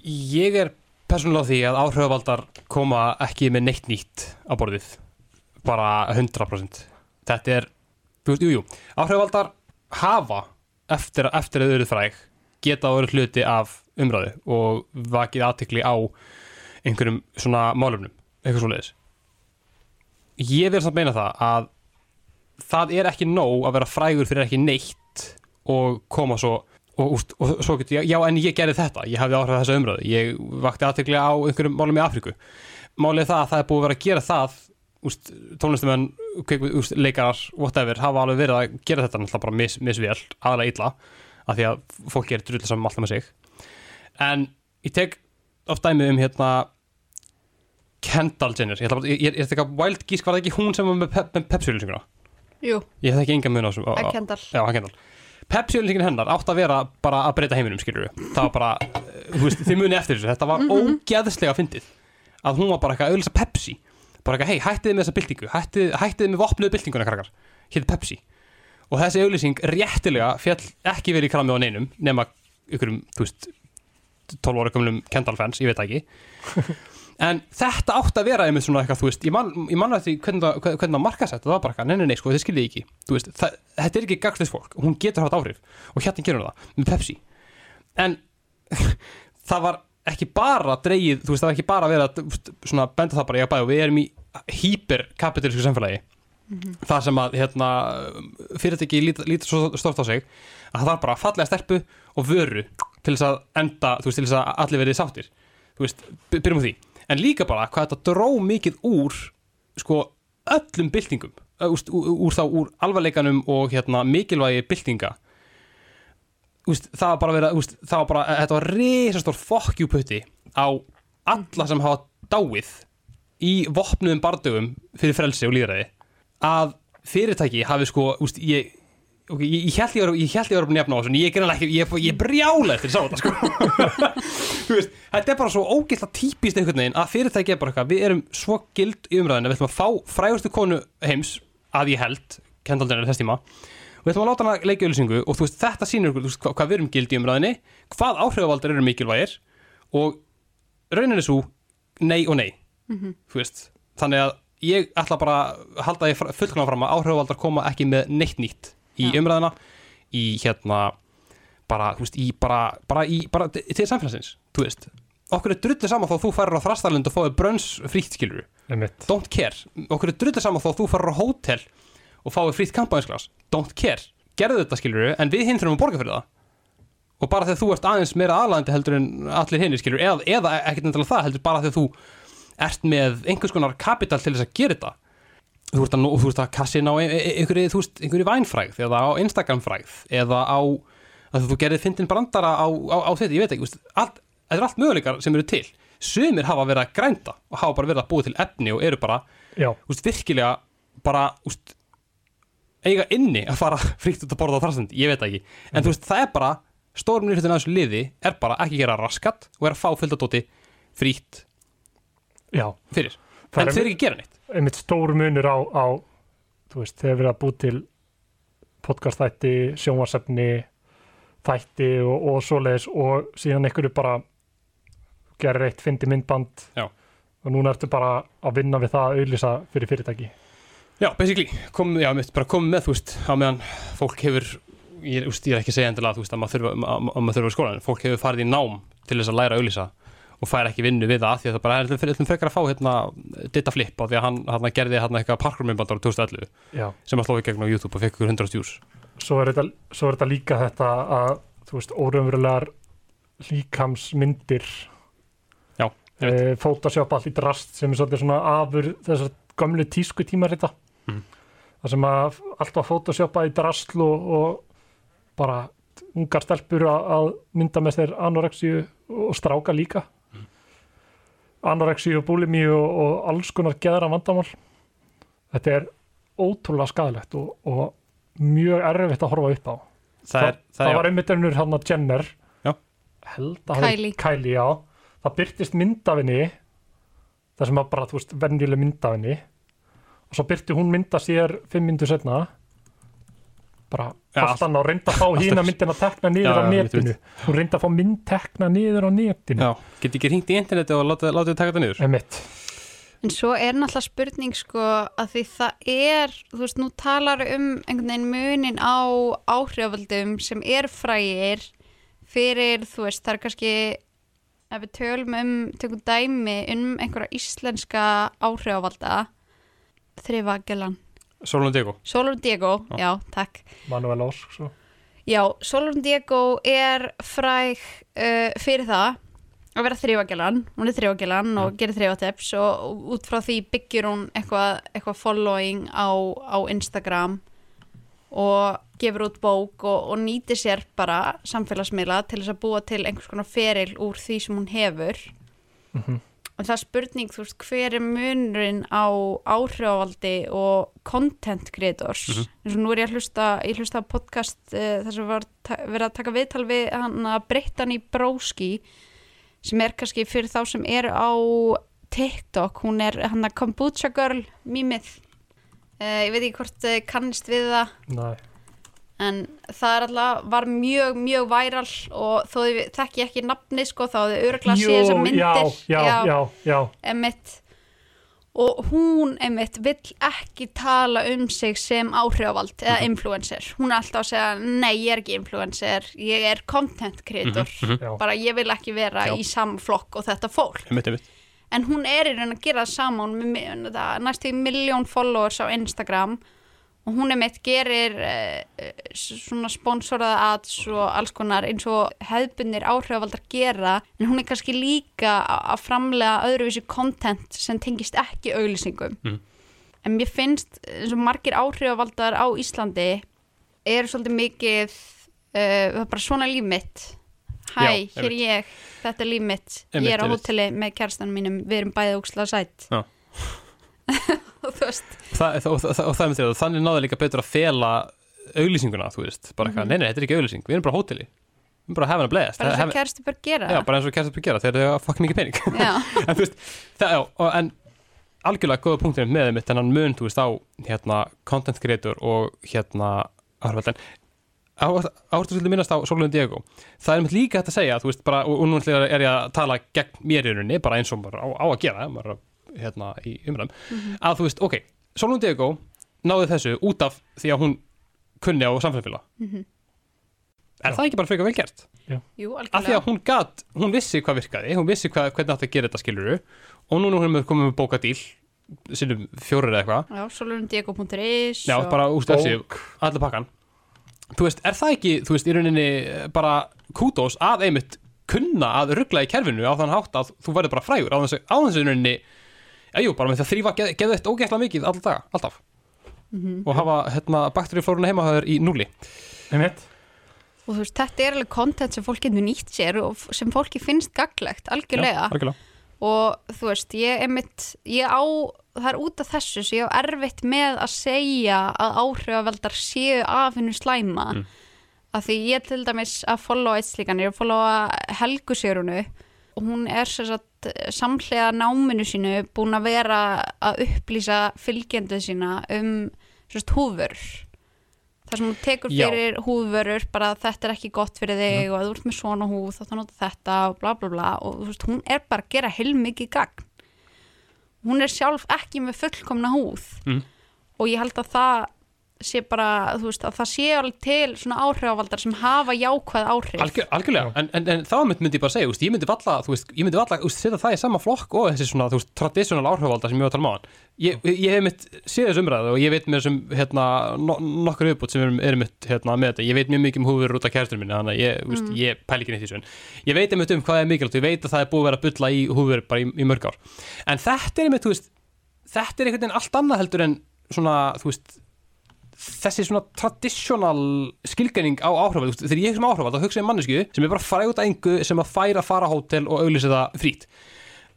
Ég er persónulega því að áhrifavaldar koma ekki með neitt nýtt á borðið. Bara 100% þetta er, veist, jú, áhrifavaldar hafa eftir, eftir að eru fræg geta verið hluti af umræðu og vakið aðtikli á einhverjum svona málumnum eitthvað svo leiðis ég verð samt meina það að það er ekki nóg að vera frægur fyrir ekki neitt og koma svo og, úst, og svo getur ég, já en ég gerði þetta. Ég hafði áhrif þessa umræðu, ég vakti aðtekli á einhverjum málum í Afríku. Málið það að það er búið að vera að gera það úst, tónlistumenn, úst, leikarar whatever, hafa alveg verið að gera þetta náttúrulega bara mis, misvél, aðalega illa af því að fólk er drullu saman alltaf með sig. En ég tek oft dæmi um hérna Kendall Jenner, ég ætla bara, ég, ég, ég ætla ekki wild gísk, var Jú, Ég hef ekki enga mun á þessu á- á- Kendall Já, hann Kendall Pepsi-ölsingin hennar átt að vera bara að breyta heiminum, skilur við Það var bara, eh, þú veist, þið muni eftir þessu. Þetta var ógeðslega fyndið Að hún var bara eitthvað að auðlýsa Pepsi. Bara eitthvað, hei, hættið með þessa byltingu. Hættið, hættið með vopnuðu byltinguna, krakkar. Hétt Pepsi. Og þessi auðlýsing réttilega fjall ekki verið í kramið á neinum Nema ykkurum, þú veist 12 ára gömlum Kendall fans, ég veit ekki En þetta átt að vera einmitt svona eitthvað, þú veist, ég man, ég man að því hvernig hvernig það markasett, það var bara eitthvað, nei, nei, nei, sko, þið skiljið ekki, þú veist, það, þetta er ekki gagslis fólk, hún getur haft áhrif og hérna gerir hún það, með Pepsi. En það var ekki bara dreigið, þú veist, það var ekki bara verið að svona benda það bara, ég bæði og við erum í hyperkapitalísku samfélagi, það sem að, hérna, fyrirtæki lítur lít svo stort á sig, að það var bara fallega stelpu og vöru til þess að enda, þú veist, til þess að allir verið sáttir, þú veist, by- byrjum á því en líka bara hvað þetta dró mikið úr sko öllum byltingum úr, úr þá úr alvarleikanum og hérna mikilvægi byltinga. Úst, það var bara verið úst, það var bara, þetta var risastór fokkjúputti á alla sem hafa dáið í vopnuðum bardögum fyrir frelsi og líðræði að fyrirtæki hafi sko úst, ég, okay, ég, ég held ég að jafna á þessu en ég, er ekki, ég, ég brjála eftir að sá þetta sko. Þú veist, þetta er bara svo ógeðslega típist einhvern veginn að fyrirtæki er bara eitthvað við erum svo gild í umræðinu, við ætlum að fá frægustu konu heims að ég held Kendall Jenner þess tíma við ætlum að láta hana leikja auðlýsingu og þú veist, þetta þú veist, hvað, hvað við erum gild í umræðinu hvað áhrifavaldar eru mikilvægir og raunin er svo nei og nei. Þú veist, þannig að ég ætla bara að halda í Já. umræðina í hérna bara, þú veist, í bara, bara, í, bara til samfélagsins, þú veist. Okkur er drullið saman þó þú færir á þrastarlind og fáið brönns frítt skilur don't care, okkur er drullið saman þó þú færir á hótel og fáið frítt kampaðinsglas don't care, gerðu þetta skilur en við hinn þurfum að borga fyrir það. Og bara þegar þú ert aðeins meira aðlæðandi heldur en allir hinn skilur, eða, eða ekkert endilega það heldur bara þegar þú ert með einhvers konar kapital til þess að gera þetta þú ert að, að kassin á ein- ein- einhverju, einhverju vænfrægð eða á Instagram frægð eða á að þú gerðið fyndin brandara á, á, á þetta, ég veit ekki, þetta er allt möguleikar sem eru til. Sumir hafa verið að grænda og hafa bara verið að búa til efni og eru bara Já, veist, virkilega bara úst, eiga inni að fara fríkt út að borða á þrastund, ég veit ekki. En þú veist, það er bara, nýrhutin af þessu liði er bara ekki gera raskat og er að fá fylgdadóti frítt já. fyrir, Það en er- þeir ekki gera neitt einmitt stór munur á, á þú veist, þegar verið að búið til podcastþætti, sjónvarsefni þætti og, og svoleiðis og síðan einhverju bara gerir eitt fyndi myndband Já. og núna ertu bara að vinna við það að auðlýsa fyrir fyrirtæki Já, basically, kom, já, bara komið með, þú veist, á meðan fólk hefur, ég, úst, ég er ekki að segja endilega, þú veist, að maður þurfa, að, að maður þurfa í skólan, fólk hefur farið í nám til þess að læra að auðlýsa og fær ekki vinnu við það, því að það bara er ætlum frekar að fá hérna Ditta Flip á því að hann, hann gerði hérna eitthvað parkurmyndbandar á 2011 Já, sem að slóði gegn á YouTube og fekk ykkur 100 stjús. svo er þetta, svo er þetta líka þetta að, þú veist, óraunverulegar líkamsmyndir Já, ég veit. e, Photoshop allt í drast sem er svolítið svona afur þessar gömlu tísku tímarita Mhm. það sem að allt var photoshopað í drasl og, og bara ungar stelpur að, að mynda með þeir anorexíu og stráka líka anorexíu og búlimíu og, og alls konar geðra vandamál. Þetta er ótrúlega skadalegt og, og mjög erfitt að horfa upp á. Það, er, það, það var einmitt önnur hann að Jenner. Já. held að Kylie. Kylie, já. Það byrtist myndafinni það sem að bara, þú veist, venjuleg myndafinni og svo byrti hún mynda sér fimm myndu setna bara allt annað og reynda að fá hína myndin að tekna niður Já, á netinu. hún reynda að fá mynd tekna niður á netinu. Já, get ekki hringt í interneti og látið látið taka þetta niður? Emitt, En svo er náttúrulega spurning sko að því það er, þú veist, nú talar um einhvern veginn munin á áhrifaldum sem er frægir fyrir, þú veist, það er kannski ef við tölum um, tökum dæmi um einhverja íslenska áhrifalda þrifagelan, Solon Diego. Solon Diego, já, takk. Manuel Ósk svo. Já, Solon Diego er fræg uh, fyrir það að vera þrjóagjalan, hún er þrjóagjalan og gerir þrjóatips og út frá því byggir hún eitthvað eitthva following á, á Instagram og gefur út bók og, og nýtir sér bara samfélagsmiðla til þess að búa til einhvers konar feril úr því sem hún hefur. Mhm. Og það er spurning, þú veist, hver er munurinn á áhrifavaldi og content creators? Eins og nú er ég að hlusta, ég hlusta á podcast uh, þar sem var verið að taka viðtal við hann að Brittany Broski sem er kannski fyrir þá sem er á TikTok, hún er hann að kombucha girl mýmið uh, ég veit ekki hvort uh, kannist við það. Nei. En það er alltaf, var mjög, mjög væral og þó þið þekki ekki nafni sko, þá þið öruglega sé þessar myndir. já, já, já, já, Emmett og hún Emmett vill ekki tala um sig sem áhrifavald Mhm. eða influencer, hún er alltaf að segja nei, ég er ekki influencer, ég er content creator, já. bara ég vil ekki vera Já. í samflokk og þetta fólk. Einmitt, einmitt. en hún er í raun að gera það saman með næstu miljón followers á Instagram og hún er meitt gerir uh, svona sponsoraða ads og alls konar eins og hefðbunir áhrifavaldar gera. En hún er kannski líka að framlega öðruvísi content sem tengist ekki auglýsingum. Mm. en mér finnst eins og margir áhrifavaldar á Íslandi eru svolítið mikið uh, er bara svona líf mitt. Hæ, Já, hér er ég, þetta er líf mitt. Ég er á hóteli með kærastanum mínum. Við erum bæðið ókslega sætt Já. og Það, það er að þannig náður líka betur að fela auglýsinguna, þú veist, bara eitthvað, Mhm. nei, nei, þetta er ekki auglýsing, við erum bara hóteli, við erum bara að hafa hana blegast, bara eins og kærastu bara gera. Já, bara eins og kærast upp að gera, þegar þau hafa fucking mikið pening, en þú veist, það, já, og, en algjörlega góða punkturinn með þeim, þennan mun, þú veist, á, hérna, content creator og, hérna, áhrifaldan, áhrifaldan svolítið minnast á Solon Diego, það er með líka hægt að segja, þú veist, bara, og, og nú ætla ég er ég að tala gegn mér í rauninni, bara eins og maður á, á að gera, maður, er að, hérna, í umræðum, að þú veist, ok, Solon Diego náði þessu út af því að hún kunni á samfélagsfélag. Mhm. er það ekki bara frekar vel gert? jú, af því algjörlega. að hún gat, hún vissi hvað virkaði hún vissi hvað, hvernig átti að gera þetta skiluru og núna hún er komið með bókadíl sinnum fjórir eða eitthvað. Já, solurundiego.is já, og- bara stefsi, Bók. allir pakkan. Þú veist, er það ekki, þú veist, í rauninni bara kútos að einmitt kunna að ruggla í kerfinu á þann hátt að þú verður bara frægur á þessu, á þessu í rauninni já, jú, bara með því að þrýfa geð, geða eitt ógæsla mikið alltaf daga, alltaf Mhm. og hafa hérna, bakteríuflóruna heimahöður í núli emitt og þú veist, þetta er alveg content sem fólk getur nýtt sér og sem fólki finnst gaglegt, algjörlega Já, algjörlega. og þú veist, ég er mitt ég á, það er út af þessu sem ég á erfitt með að segja að áhrifaveldar séu af hennu slæma Mm. af því ég til dæmis að followa eitt slíkan, ég er að followa Helgu Sérunu og hún er sagt samhlega náminu sínu búin að vera að upplýsa fylgjendu sína um sagt húfur þar sem hún tekur Já. fyrir húfurur bara þetta er ekki gott fyrir þig og ef þú ert með svona húð þá þá nota þetta og bla bla bla. Og veist, hún er bara að gera heilmikið gagn. Hún er sjálf ekki með fullkomna húð. Mm. og ég held að það sé bara, þú veist, að það sé alveg til svona áhrifavaldar sem hafa jákvæð áhrif. Algjör, algjörlega, en, en, en þá mynd myndi ég bara segja úst, ég myndi valla, þú veist, ég myndi valla úst, setja það í sama flokk og þessi svona, þú veist, traditional áhrifvalda sem ég var að tala um á hann ég, ég hef mitt séð þessu umræðu og ég veit með þessum, hérna, no, nokkur viðbútt sem erum, erum mitt, hérna, með þetta, ég veit mjög mikið um húfur út af kærstur minni, þannig að ég, mm. úst, ég pæli ekki neitt í þessu, en ég veit einmitt um hvað er mikilvægt, ég veit að það er búið að vera að bulla í húfur bara í, í mörg ár, en þetta er einmitt, þú veist, þetta er einhvern veginn allt annað heldur en svona, þú veist, þessi svona traditional skilgreining á áhrifald, þegar ég hugsa um áhrifald þá hugsa ég um mannesku sem er bara fræg út að engu sem að færa að fara hótel og auglýsa það frít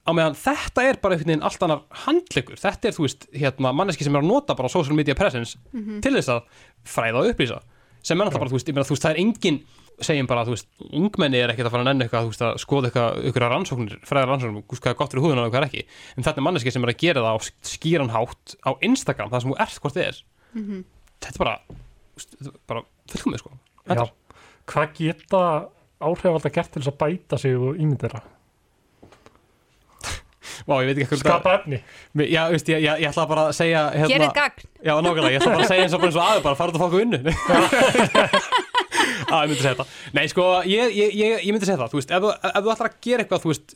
á meðan þetta er bara einhvern veginn allt annar handlegur, þetta er þú veist hérna, manneski sem er að nota bara social media presence til þess að fræða og upplýsa. Sem er náttúrulega bara, þú veist, ég meina, þú veist, það er engin segjum bara, þú veist, ungmenni er ekkert að fara að nennu eitthvað, þú veist, að skoða eitthvað, ykkur rannsóknir, fræðar rannsóknir, þú veist, hvað er gott fyrir húðuna og hvað er ekki, en þetta er manneski sem er að gera það á skýran hátt á Instagram, það sem þú ert hvort þið er. Þú veist, þetta er bara fullkomið, sko Þetta Já. Hvað geta áhrifaldar gert til þess að bæta sig og ímyndera? Vá, ég veit ekki hvað Skapa efni? Já, veist, ég, ég, ég ætla bara að segja hérna, Gerið gagn. Já, nákvæmlega, ég ætla bara að segja eins og bara eins og aður bara fara út að fá okkur vinnu Já, ég myndi segja þetta Nei, sko, ég, ég, ég, ég myndi segja það Þú veist, ef, þú- ef þú ætlar að gera eitthvað, þú veist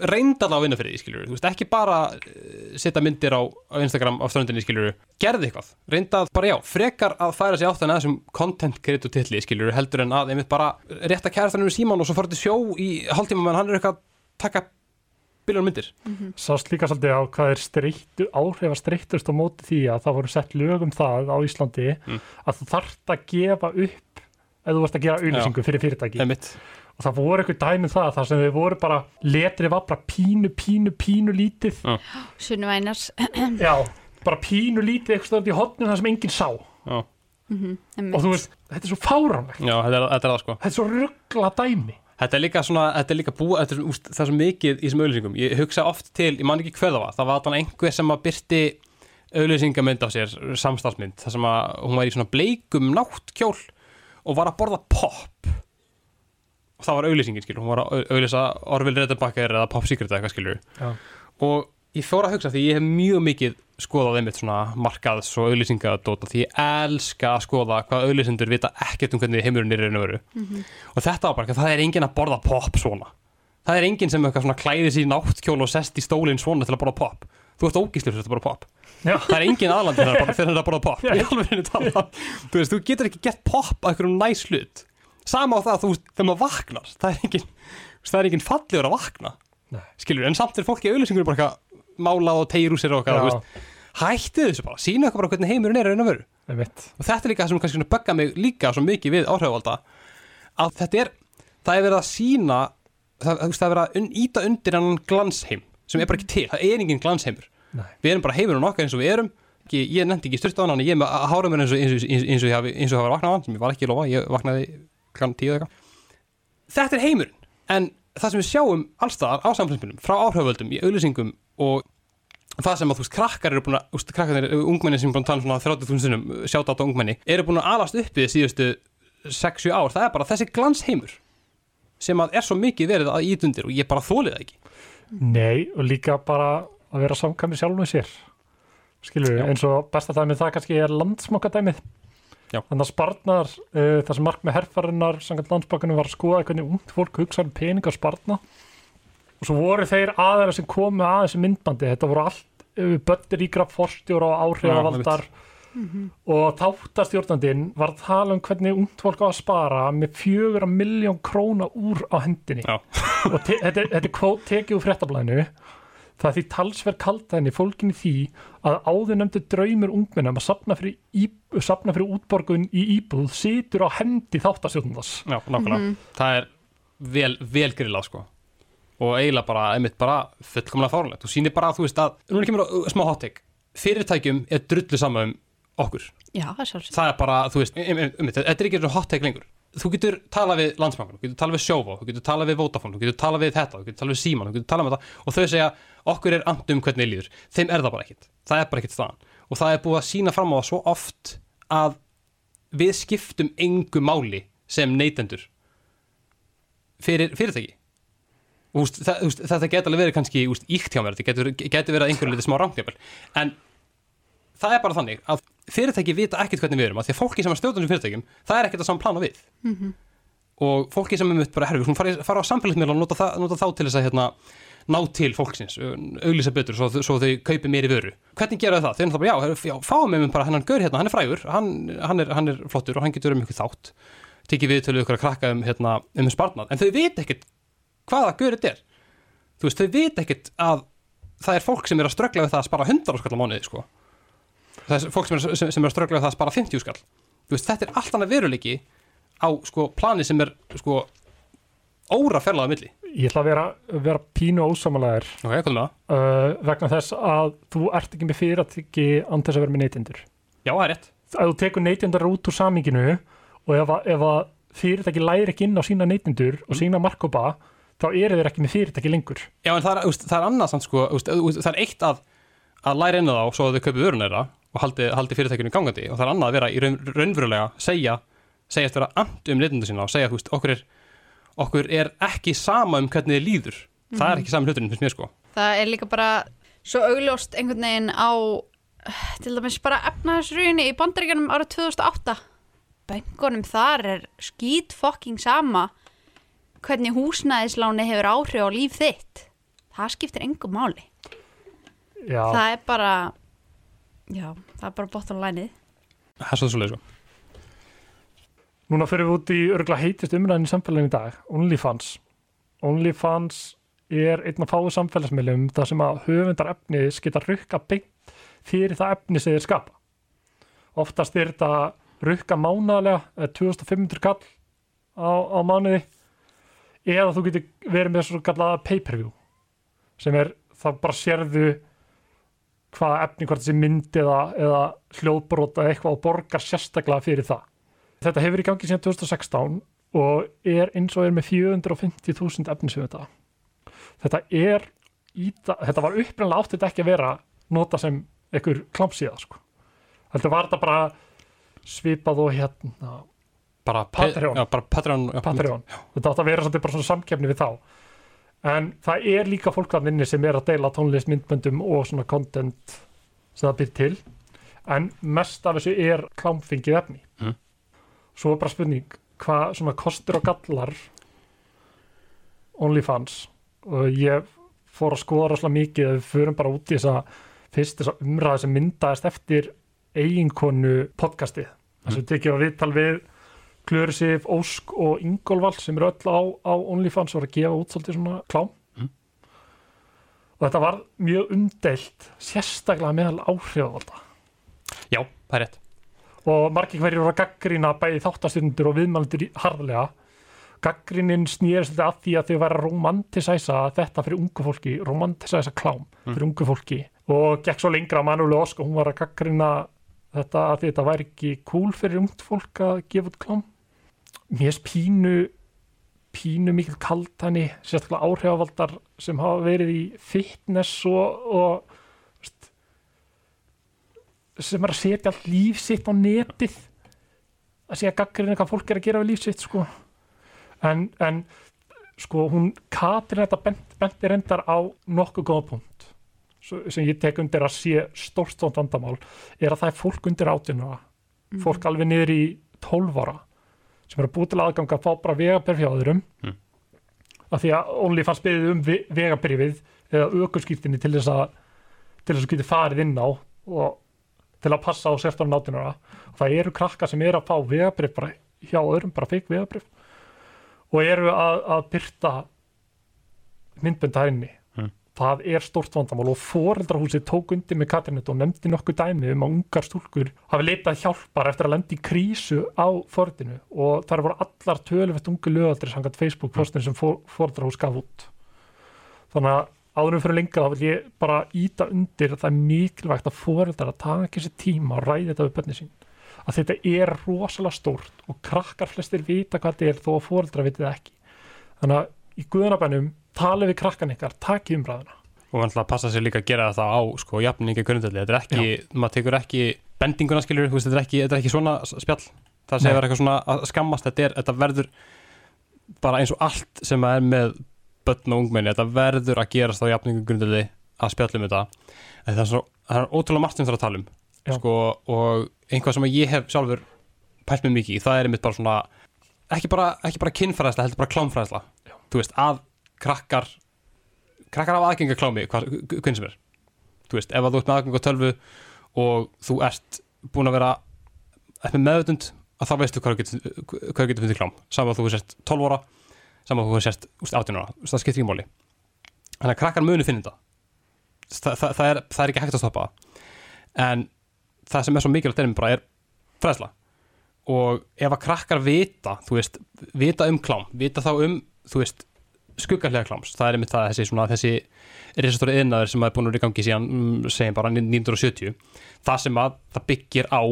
reynda það að vinna fyrir því, skiljur Þú veist, ekki bara uh, setja myndir á, á Instagram á ströndinni, skiljur Gerði eitthvað, reynda að bara já Frekar að færa sig áttan að þessum content creator titli, skiljur Heldur en að einmitt bara rétta kærastanum síman og svo fara til sjó í hálftíma meðan hann er eitthvað að taka biljónum myndir. Sást líka svolítið á hvað er streittu, áhrifa streitust á móti því að það voru sett lögum það á Íslandi Mm. að þú þarft að gefa upp ef þú varst að gera auðlýsingu fyrir fyrirtæki. Einmitt. Og það voru eitthvað dæmið það þar sem þau voru bara letrið var bara pínu, pínu, pínu lítið. Sunnu Einars já, bara pínu lítið eitthvað stönd í hotnum þar sem enginn sá. Og Já, þú veist, þetta er svo fáránlegt. Já þetta, er, þetta er það sko. Þetta er svo ruggla dæmi. Þetta er líka svona, þetta er líka búið, þetta er, úst, það er svo mikið í þessum auðlýsingum. Ég hugsa oft til, ég man ekki hver það var, það var þannig einhver sem að byrti auðlýsingamynd á sér, samstarfsmynd, þar sem að hún var í svona bleikum náttkjól og var að borða pop. Og það var auðlýsingin, skilur, hún var að au- auðlýsa Orville Redenbacher eða Pop Secret eða eitthvað, skilur. já, Og ég fór að hugsa því ég hef mjög mikið skoðað einmitt svona markaðs og auðlýsingadóta því ég elska að skoða hvað auðlýsendur vita ekkert um hvernig heimurinn er í raun og veru. Og þetta var bara, það er enginn að borða pop svona. Það er enginn sem eitthvað svona klæði sér í náttkjól og sest í stólinn svona til að borða pop. Þú ert ógíslur til að borða pop. Já, það er enginn aðlandi þegar það er að borða pop. Já. Þú veist, þú getur ekki gett pop að einhverjum næs hlut sama á það, þú þegar maður vaknar það er enginn, það er enginn fallegur að vakna. Nei. skilur, en samt er fólki í auðlýsingunum bara eitthvað málað og tegir úr sér og hættið þessu bara, sína eitthvað bara hvernig heimurinn er að raun og veru. Og þetta er líka það sem kannski bögga mig líka svo mikið við áhrifvalda að þetta er, það er verið að sína það, það er verið að un, íta undir hann glansheim sem er bara ekki til, það er engin glansheimur. Nei. við erum bara heimurinn okkar eins og við erum. Ekki, ég nefndi ekki styrta á hann, ég er með að hára mér eins og, eins og, eins, eins og ég hafi, eins og hafa vaknað á hann sem ég var ekki að lofa, ég vaknaði klann tíu eða eitthvað þetta er heimurinn, en það sem við sjáum allstaðar á samfélagsmyndum, frá áhrifvöldum í auðlýsingum og það sem að þú veist, krakkar eru búin að, þú veist, krakkar eru ungmenni sem er búin að tala um svona 30.000 sinnum, sjáta á ungmenni, eru búin að alast uppið síðustu 6-7 ár, það er bara þessi glansheimur sem að er svo mikið verið að ít undir og ég bara þólið það ekki. Nei, og líka bara að vera samkvæmið sjálf með sér skilur Já. eins og besta dæmið það kannski er landsmokadæmið Já. Þannig að sparnar uh, það sem mark með herfarinnar samkvæmt landsbókunum var að skoða hvernig ungt fólk hugsa um pening og sparna og svo voru þeir aðeira sem komu að þessu myndbandi, þetta voru allt uh, böttir ígra forstjóra og áhrifavaldar. Og þáttastjórnandinn var að tala um hvernig ungt fólk á að spara með fjögur miljón króna úr á hendinni. Já. og þetta, er- þetta er kvót tekið úr fréttablaðinu það er því talsverð kaldæðinni fólkin í því að áður nefndu draumur ungmennum að sapna fyrir, í, sapna fyrir útborgun í íbúð situr á hendi þáttastjórnandars Já, nákvæmlega. Það er vel, vel grillað sko. Og eiginlega bara, einmitt bara fullkomlega fárlegt og sýnir bara að þú veist að, núna kemur uh, smá hot take, fyrirtækjum er drullu saman um okkur. Já, það er sjálfsög. það er bara, þú veist, um, um, um, þetta er ekki eins og hot take lengur þú getur talað við landsbankan, þú getur talað við Sjóvá þú getur talað við Vodafone, þú getur talað við þetta þú getur talað við Síman, þú getur talað með þetta og þau segja okkur er andum hvernig líður. Þeim er það bara ekkit, það er bara ekkit staðan. Og það er búið að sína fram á það svo oft að við skiptum engu máli sem neytendur fyrir fyrirtæki. Úst, það, úst, þetta getur alveg verið kannski íkt hjá mér, þetta getur, getur verið einhverju liti smá rámt en það er bara þannig að fyrirtæki vita ekkert hvernig við erum að því að fólki sem er stjórnum fyrirtækjum það er ekkert að saman plana við og fólki sem er mitt bara herfi, skulum fara, á samfélagsmiðla og nota, nota þá til þess að hérna, ná til fólksins, auglýsa betur svo, svo þau kaupi meiri vöru. Hvernig gera það? Þau er náttúrulega bara, já, já fáum við bara hennan gaur hérna, hann er frægur, hann, hann, er, hann er flottur og hann getur um ykkur þátt tekið við til ykkur að krakka um, hérna, um sparnað, en þau veit ekkert hvaða gaur þetta er. Þú veist, þau veit ekkert að það er fólk sem er að ströggla við það að spara hundar á skallar mánuði, sko. Það er fólk sem er, sem, sem er strögglega það að spara 50 skall veist, þetta er allt annað veruleiki á sko plani sem er sko óra ferlaða milli Ég ætla að vera, vera pínu ósamalæðir ok, hvað með það? uh, vegna þess að þú ert ekki með fyrirtæki án þess að vera með neytendur. Já, það er rétt Ef þú tekur neytendur út úr saminginu og ef, að- ef að fyrirtæki læri ekki inn á sína neytendur og sína markkópa þá eru þeir ekki með fyrirtæki lengur. Já, en það er, það er annað samt sko það er eitt að, að læra inn á þá svo að þau kaupi vörun þeirra og haldi, haldi fyrirtækinu gangandi. Og það er annað að vera í raun, raunverulega segja, segjast vera and um neytendur sína og segja, þú veist, okkur er okkur er ekki sama um hvernig þið líður. Það er ekki sami hluturinn, finnst mér sko. Það er líka bara svo augljóst einhvern veginn á til dæmis bara efnaðisrýni í bandaríkjanum árið 2008 Bengunum þar er skít fokking sama hvernig húsnæðisláni hefur áhrif á líf þitt. Það skiptir engum máli. Já, það er bara já, það er bara bottom lineið það er svo svolítið sko núna fyrir við út í örgulega heitist umræðin í samfélaginu í dag, OnlyFans. OnlyFans er einn af fáu samfélagsmiðlum þar sem að höfundar efnis geta rukka beint fyrir það efni sem þeir skapa. Oftast er þetta rukka mánaðlega, eða 2500 kall á, á mánuði, eða þú getur verið með svo kallaða pay-per-view, sem er það bara sérðu hvaða efni, hvort þessi mynd eða, eða hljóðbrota eða eitthvað og borgar sérstaklega fyrir það. Þetta hefur í gangi síðan 2016 og er eins og er með 450.000 efnisöfunda. Þetta er, það- þetta var upprænlega átt þetta ekki að vera nota sem einhver klámsíða sko. Þetta var þetta bara svipað og hérna bara Patreon. já, bara Patreon, Patreon. Þetta átt að vera svolítið bara svona samkefni við þá. En það er líka fólk að minni sem er að deila tónlist, myndböndum og svona content sem það byrð til. En mest af þessu er klámfengið efni. Mhm. Svo er bara spurning, hvað svona kostur og gallar OnlyFans og ég fór að skoða rosalega mikið að við förum bara út í þessa fyrst þessa umræði sem myndaðist eftir eiginkonu podcastið. Þess að tekið að viðtal við Klörisif, Ósk og Ingolvald sem eru öll á, á OnlyFans og eru að gefa út svolítið svona klám. Mhm. og þetta var mjög umdeilt sérstaklega meðal áhrifalda já, það er rétt. Og margir hverjir voru að gaggrina bæði þáttastjórnundur og viðmælendur í- harðlega. Gaggrinin snýrist þetta að því að þau væri að romantisæsa þetta fyrir ungu fólki, romantisæsa klám fyrir ungu fólki. Og gekk svo lengra að Manuel Ósk og hún var að gaggrina þetta að þetta væri ekki cool fyrir ungt fólk að gefa út klám mér er pínu pínu mikil kaltani sérstaklega áhrifavaldar sem hafa verið í fitness og, og veist, sem er að setja líf sitt á netið. Að segja gaggrinn hvað fólk er að gera við líf sitt sko. en, en sko hún Katrin þetta bent, benti reyndar á nokkuð góða punkt sem ég tek undir að sé stórstónt vandamál er að það er fólk undir átjunna fólk alveg niður í 12 ára sem er að búið til aðgang að fá bara vegaberf hjá öðrum Mm. af því að OnlyFans beðið um ve- vegabrifið eða aukurskýrtinni til þess að til þess að geti farið inn á og til að passa á 16 átunara og það eru krakkar sem eru að fá vegabrif bara hjá öðrum, bara feik vegabrif og eru að, að byrta myndbönda henni. Það er stort vandamál og foreldrahúsið tók undir með Katrinet og nefndi nokkuð dæmi um að ungar stúlkur hafi leitað hjálpar eftir að lendi í krísu á forðinu og þar voru allar töluvert ungu lögaldri samkvæmt Facebook postin sem for, foreldrahús gaf út. Þannig að áðurum fyrir lengra þá vil ég bara íta undir að það er mikilvægt að foreldrar að taka þessi tíma og ræði þetta við bönni sín. Að þetta er rosalega stórt og krakkar flestir vita hvað þetta er þó að foreldrar viti það ekki. Þannig að í guðanabænum tala við krakkan ykkar, taki umræðuna. Og hann ætla að passa sér líka að gera það á sko jafningi grundalli, þetta er ekki maður tekur ekki bendinguna veist, þetta, er ekki, þetta er ekki svona spjall. Það segir eitthvað svona að skammast. Þetta, er, þetta verður bara eins og allt sem er með börn og ungmenni, þetta verður að gerast á jafningi grundalli að spjallum þetta. Það er, svo, það er ótrúlega margt sem það er að tala um Já. sko, og einhvað sem ég hef sjálfur pælt mig mikið í, það er einmitt bara svona ekki bara, bara kynfræðsla, heldur bara klámfræðsla. Þú veist, að krakkar krakkar hafa aðgengi að klámi hvað, hvernig sem er. Þú veist, ef þú ert með aðgengi á tölvu og þú ert búin að vera eftir meðutund að þá veistu hvað þú getur, fundið klám. Saman að þú er sért 12 ára saman að þú sért úst, 18 ára, Þú veist, það skiptir ekki máli. Þannig að krakkar muni finna þetta Þa, það, það, er, það er ekki hægt að stoppa það. en það sem er svo mikilvægt er er fræðsla. Og ef að krakkar vita þú veist, vita um klám vita þá um, þú veist skuggarlega kláms, það er einmitt það þessi svona þessi risastóri yðnaður sem er búin að vera í gangi síðan, mm, segjum bara 1970 það sem að það byggir á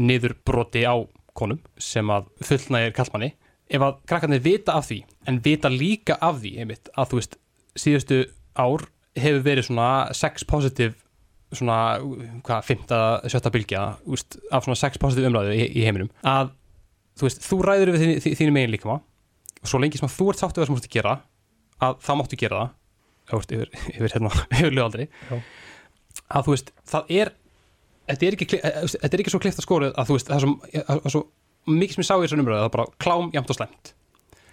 niður broti á konum sem að fullnægir kallmanni ef að krakkarnir vita af því en vita líka af því einmitt að þú veist síðustu ár hefur verið svona sex positive svona, hvað, fymta, sjötta bylgja úst, af svona sex positive umræðu í, í heiminum. Að þú veist, þú ræður við þín, þínu megin líka og svo lengi sem að þú ert sáttu það sem þú ert að gera að þá máttu gera það. Yfir, yfir, hérna, yfir lögaldri að þú veist, það er þetta er ekki, þetta er ekki svo klift að skóru að þú veist, það er svo, það er svo mikið sem ég sá í þessu umræðu, það er bara klám jæmt og slemt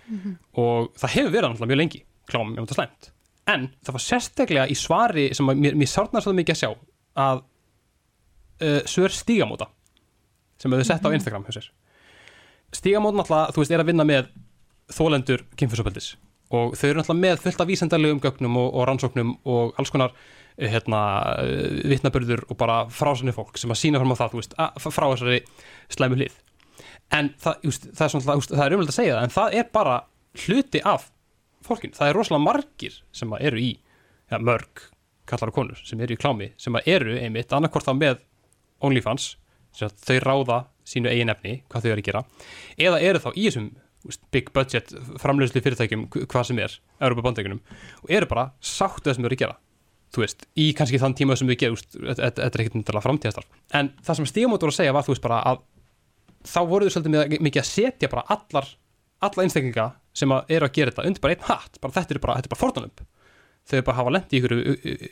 mm -hmm. og það hefur verið náttúrulega mjög lengi, klám jæmt og slemt en það var sérstaklega í svari sem mér, mér sárnar svo mikið að sjá að uh, Sör Stígamóta sem hefur sett á mhm. Instagram Stígamóta náttúrulega, þú veist, er að vinna með þólendur kynfyrsopöldis og þau eru náttúrulega með fullt af vísendarlegum gögnum og, og rannsóknum og alls konar eh, hérna, eh, vittnabörður og bara frásanir fólk sem að sína fram á það, veist, frá þessari slæmu hlið. En það, just, það er svona, það er umhverfið að segja það en það er bara hluti af fólkin, það er rosalega margir sem eru í, ja, mörg kallar og konur sem eru í klámi sem eru einmitt annarkort þá með OnlyFans þau ráða sínu eigin efni hvað þau eru að gera eða eru þá í þessum big budget framlegslu fyrirtækjum hvað sem er, Európa bandegunum og eru bara sáttu það sem þau eru að gera. Þú veist, í kannski þann tíma sem við gerum þetta er ekkert myndilega framtíðastarf en það sem stígamótur að segja var þú veist bara að þá voruðu svolítið mikið að setja bara allar, alla einstaklinga sem að eru að gera þetta undir bara einn hatt. Bara þetta er bara, bara forðanömp þau bara hafa lendi í ykkur,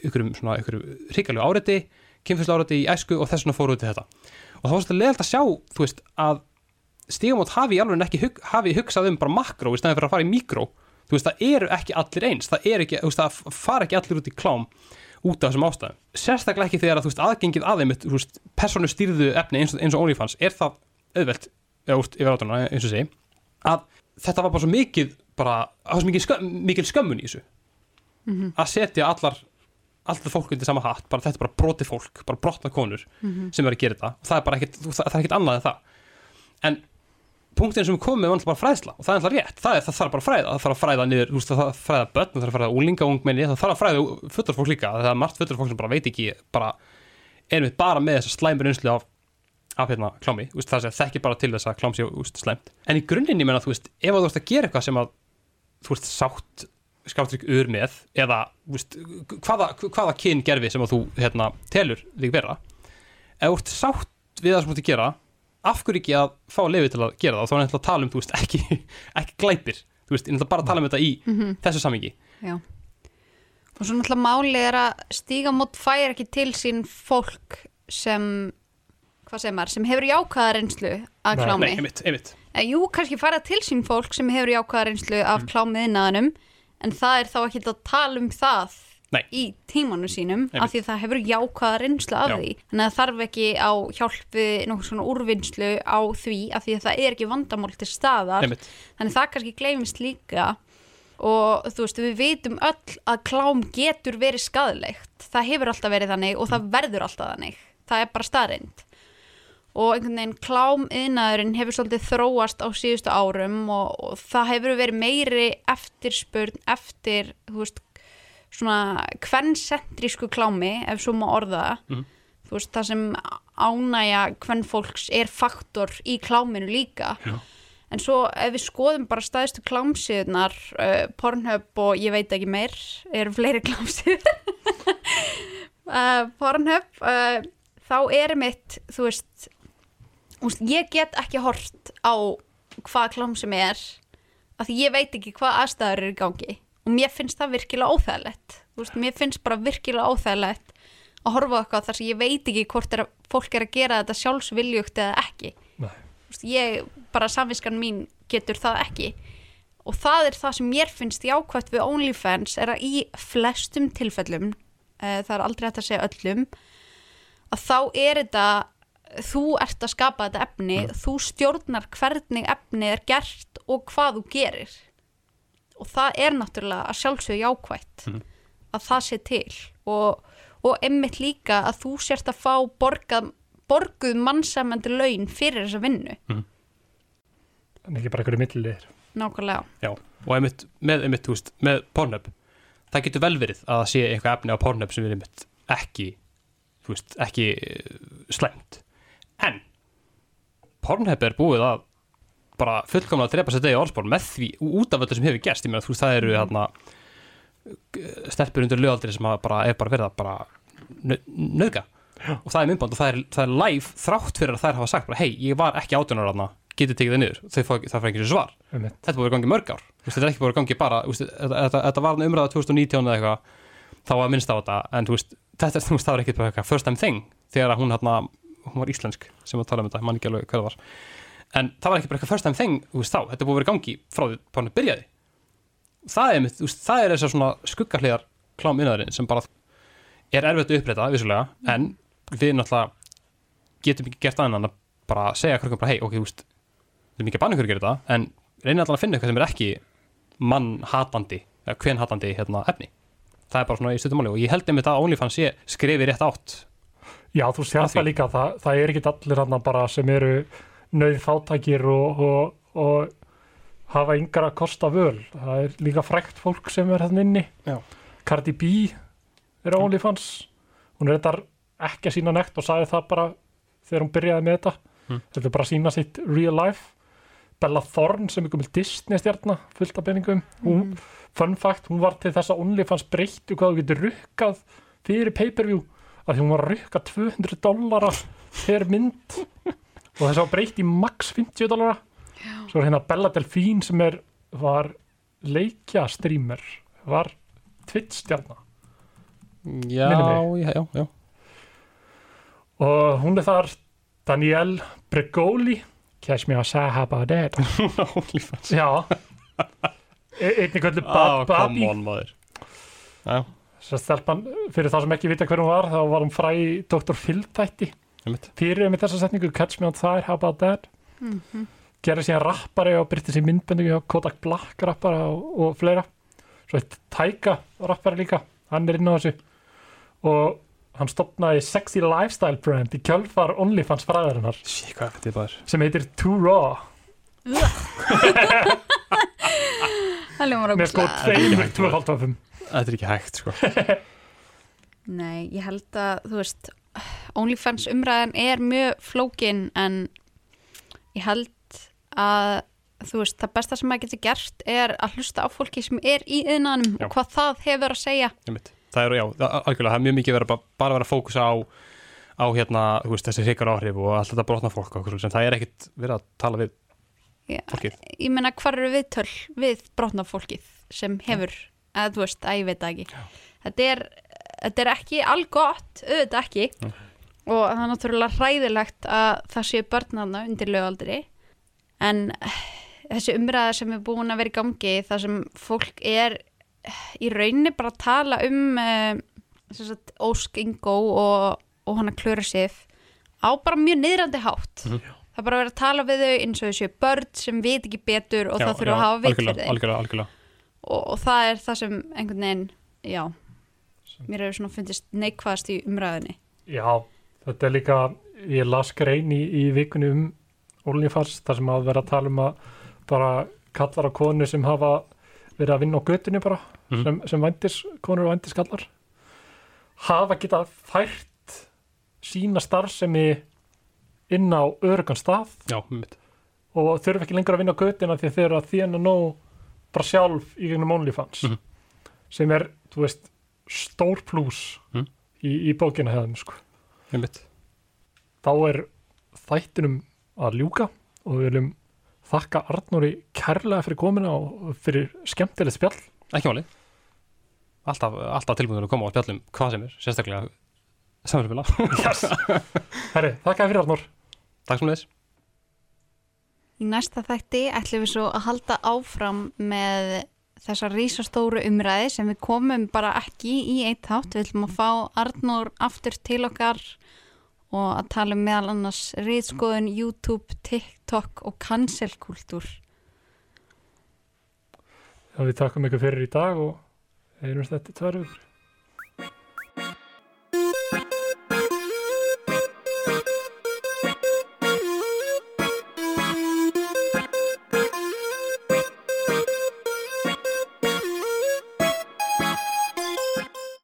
ykkur, ykkur ríkalegu áreiti, kynfyrslu áreiti í æsku og þess vegna fóruðu til þetta. Og það var svolítið leðalt að sjá, þú veist, að stígamót hafi alveg ekki hug, hafi hugsað um bara makró í stæðin fyrir að fara í mikró þú veist, það eru ekki allir eins. Það ekki, veist, það fara ekki allir út í klám út af þessum ástæðum. Sérstaklega ekki þegar að, veist, aðgengið aðeimitt personu stýrðu efni eins og, eins og OnlyFans er það auðvelt, yfir átana eins og segi, að þetta var bara svo mikið bara, mikið skömm, mikil skömmun í þessu. Mm -hmm. að setja allar alltaf fólk undir sama hatt, bara þetta er bara broti fólk bara brotna konur mm -hmm. sem verður að gera þetta. Og það er bara ekkert, það, það er ekkert annað en það. En punktin sem með var alltaf bara fræðsla og það er alltaf rétt, það, er, það þarf bara að fræða það þarf að fræða niður, þú veist það þarf að fræða börn það þarf að fræða úlinga ungmenni, það þarf að fræða föturfólk líka, það er margt föturfólk sem bara veit ekki bara, erum við bara með þess að slæmur einslu af, af hérna klámi, veist, það er ekki bara til þess að klám sé slæmt, en í grunninn ég menna, þú veist, ef þú ert að gera eitthvað sem að þú veist sátt skáttrygg ur með eða veist, hvaða, hvaða kyn gerfi sem þú hérna, telur þig vera ef þú ert sátt við það sem þú ert að gera af hverju ekki að fá lefi til að gera það þá er þetta að tala um, þú veist, ekki, ekki glæpir, þú veist, ég ætla bara að tala um þetta í mm -hmm. þessu samingi Já. og svo náttúrulega máli er að stíga mót fær ekki til sín fólk sem hvað segir maður, sem hefur jákaða reynslu að klámi Nei, einmitt, einmitt. Jú, kannski fara til sín fólk sem hefur jákaða reynslu af mm. klámiðinaðanum en það er þá ekki að tala um það Nei. í tímanu sínum Einmitt. af því það hefur jákvæða reynslu af Já. því þannig að þarf ekki á hjálpi nokkur svona úrvinnslu á því af því að það er ekki vandamál til staðar Einmitt. þannig það kannski gleymist líka og þú veist við veitum öll að klám getur verið skadilegt það hefur alltaf verið þannig og það verður alltaf þannig það er bara staðrind og einhvern veginn klámiðnaðurinn hefur svolítið þróast á síðustu árum og, og það hefur verið meiri eftirspurn eftir veist, svona kvennsentrísku klámi ef svo má orða mm. þú veist það sem ánægja hvern fólks er faktor í kláminu líka Já. en svo ef við skoðum bara staðistu klámsíðunar uh, Pornhub og ég veit ekki meir eru fleiri klámsíður uh, Pornhub uh, þá er mitt þú veist ég get ekki hort á hvað klám sem er af því ég veit ekki hvað aðstæður eru í gangi og mér finnst það virkilega óþægilegt. Úst, mér finnst bara virkilega óþægilegt að horfa okkar þar sem ég veit ekki hvort er fólk er að gera þetta sjálfsviljugt eða ekki. Úst, ég, bara samviskan mín getur það ekki. Og það er það sem mér finnst jákvæmt við OnlyFans er að í flestum tilfellum uh, það er aldrei hægt að segja öllum að þá er þetta þú ert að skapa þetta efni mm. þú stjórnar hvernig efni er gert og hvað þú gerir og það er náttúrulega að sjálfsögja jákvægt mm. að það sé til. Og, og emmitt líka að þú sért að fá borgað borguð mannsamandi laun fyrir þessa vinnu. En ekki bara einhverju millilegir nákvæmlega. Já, og einmitt, með, einmitt, veist, með Pornhub. Það getur vel verið að það sé eitthvað efni á Pornhub sem er einmitt ekki veist, ekki uh, slæmt. En Pornhub er búið að bara fullkomlega að drepa sér degi orðspor með því út af öllu sem hefur gerst, ég meina þú það eru hérna stelpur undir lögaldri sem bara er bara verið að bara nöðga og það er myndband og það er, það er live þrátt fyrir að þær hafa sagt bara hei, ég var ekki átjónar þarna, getið tekið það niður. Þau fá, það fær ekki sér svar. Um þetta búið að gangi mörg ár. Þetta er ekki búið að gangi bara þetta, þetta, þetta var umræða 2019 eða eitthvað þá var minnst á þetta en veist, þetta það var ekki bara eitthvað first time thing þegar hún, hérna, hún var íslensk sem að tala um þetta, ég man ekki alveg það var en það var ekki bara eitthvað first time thing veist, þá, þetta búið að vera gangi frá því hann byrjaði. Það er, það er þessar svona skuggahliðar klám innæðurinn sem bara er erfitt að uppræta, vissulega. En við náttúrulega getum ekki gert en að bara segja krökkum bara hei, ok, þú veist, við erum ekki að banna ykkur að gera þetta. En reynir allan að finna eitthvað sem er ekki mannhatandi eða kvenhatandi hérna, efni. Það er bara svona í stundum máli. Og ég held einmitt að OnlyFans sé skrifi rétt átt. Já, þú sér það líka, það, það er ekki allir hann bara sem eru nöð fátækir og, og, og hafa yngra að kosta völ. Það er líka frækt fólk sem er þannig inni. Já. Cardi B er OnlyFans. Hún er þetta ekki að sína nekt og sagði það bara þegar hún byrjaði með þetta. Mm. Þetta er bara að sína sitt real life. Bella Thorne sem er komið Disney stjarnar fullt af peningum. Hún, fun fact, hún var til þess að OnlyFans breyttu hvað þú getur rukkað fyrir pay-per-view að því hún var að rukka 200 dollara per mynd og þess að breytt í max 50 dollara. Svo er hérna Bella Delfín sem er var leikja streamer var Twitch stjarnar já, já, já, já. og hún er þar Danielle Bregoli. Catch me outside, how about that? Já. E- einnig kvöldu ah, Babi. come on maður. Já, stelpan, fyrir þá sem ekki vita hver hún var þá var hún fræ í Dr. Phil einmitt fyrir með þessa setningu Catch me outside, how about that? Mhm. gerði síðan rappari og byrti sér myndböndu hjá Kodak Black rappara og, og fleira. Svo eitt Taika rappari líka hann er inn á þessu. Og hann stopnaði Sexy Lifestyle brand í kjölfar OnlyFans fræðarinnar. Er sem heitir Too Raw. Það ljómar með sko tveimur tvöfaldtöfum þetta er ekki hægt sko. Nei, ég held að, þú veist, OnlyFans umræðan er mjög flókin en ég held að, þú veist, það besta sem maður getur gert er að hlusta á fólki sem er í yðnanum Já. og hvað það hefur að segja. það er, já, algjörlega, það er mjög mikið verið bara, bara vera að fókusa á á hérna, veist, þessi hrikar áhrif og allt þetta brotna fólk okkur sem það er ekkit verið að tala við Já, fólkið ég meina, hvar eru viðtöl við brotna fólkið sem hefur, að þú veist, að ég veit ekki. Þetta er, þetta er ekki algott, auðvitað ekki Já. Og það er náttúrulega hræðilegt að það séu börnarna undir lögaldri. En eh, þessi umræða sem er búin að vera í gangi þar sem fólk er eh, í rauninni bara að tala um uh, sagt, Ósk Ingo og, og hana Klöru Sif á bara mjög niðrandi hátt. Mhm. það er bara að vera að tala við þau eins og þessu börn sem veit ekki betur og Já, það þurfa að hafa veit fyrir algjörlega, þeim. algjörlega, algjörlega. og, og það er það sem einhvern veginn já, mér hefur svona fundist neikvæðast í umræðinni Já, þetta er líka, ég las grein í, í vikunni um OnlyFans þar sem að vera að tala um að bara kallar á konu sem hafa verið að vinna á götunni bara Mhm. sem, sem vændis, konur og vændis kallar hafa getað fært sína starfsemi inn á örugan stað já, og þurfa ekki lengur að vinna á götuna því að þeir eru að þjána nóg bara sjálf í gegnum OnlyFans Mhm. sem er, þú veist, stór plús Mhm. í, í bókina hefðum sko einmitt. þá er þættinum að ljúka og við viljum þakka Arnóri kærlega fyrir komina og fyrir skemmtilegt spjall. Ekki máli alltaf, alltaf tilbúinur að koma á spjallum hvað sem er, sérstaklega samfélagspila, yes. Herri, þakka fyrir Arnór. Takk sem leðis Í næsta þætti ætlum við svo að halda áfram með þessa rísastóru umræði sem við komum bara ekki í eitt þátt. Við ætlum að fá Arnór aftur til okkar og að tala um meðal annars rýtskoðun, YouTube, TikTok og cancelkultúr. Já, við takkum ykkur fyrir í dag og tvær vikur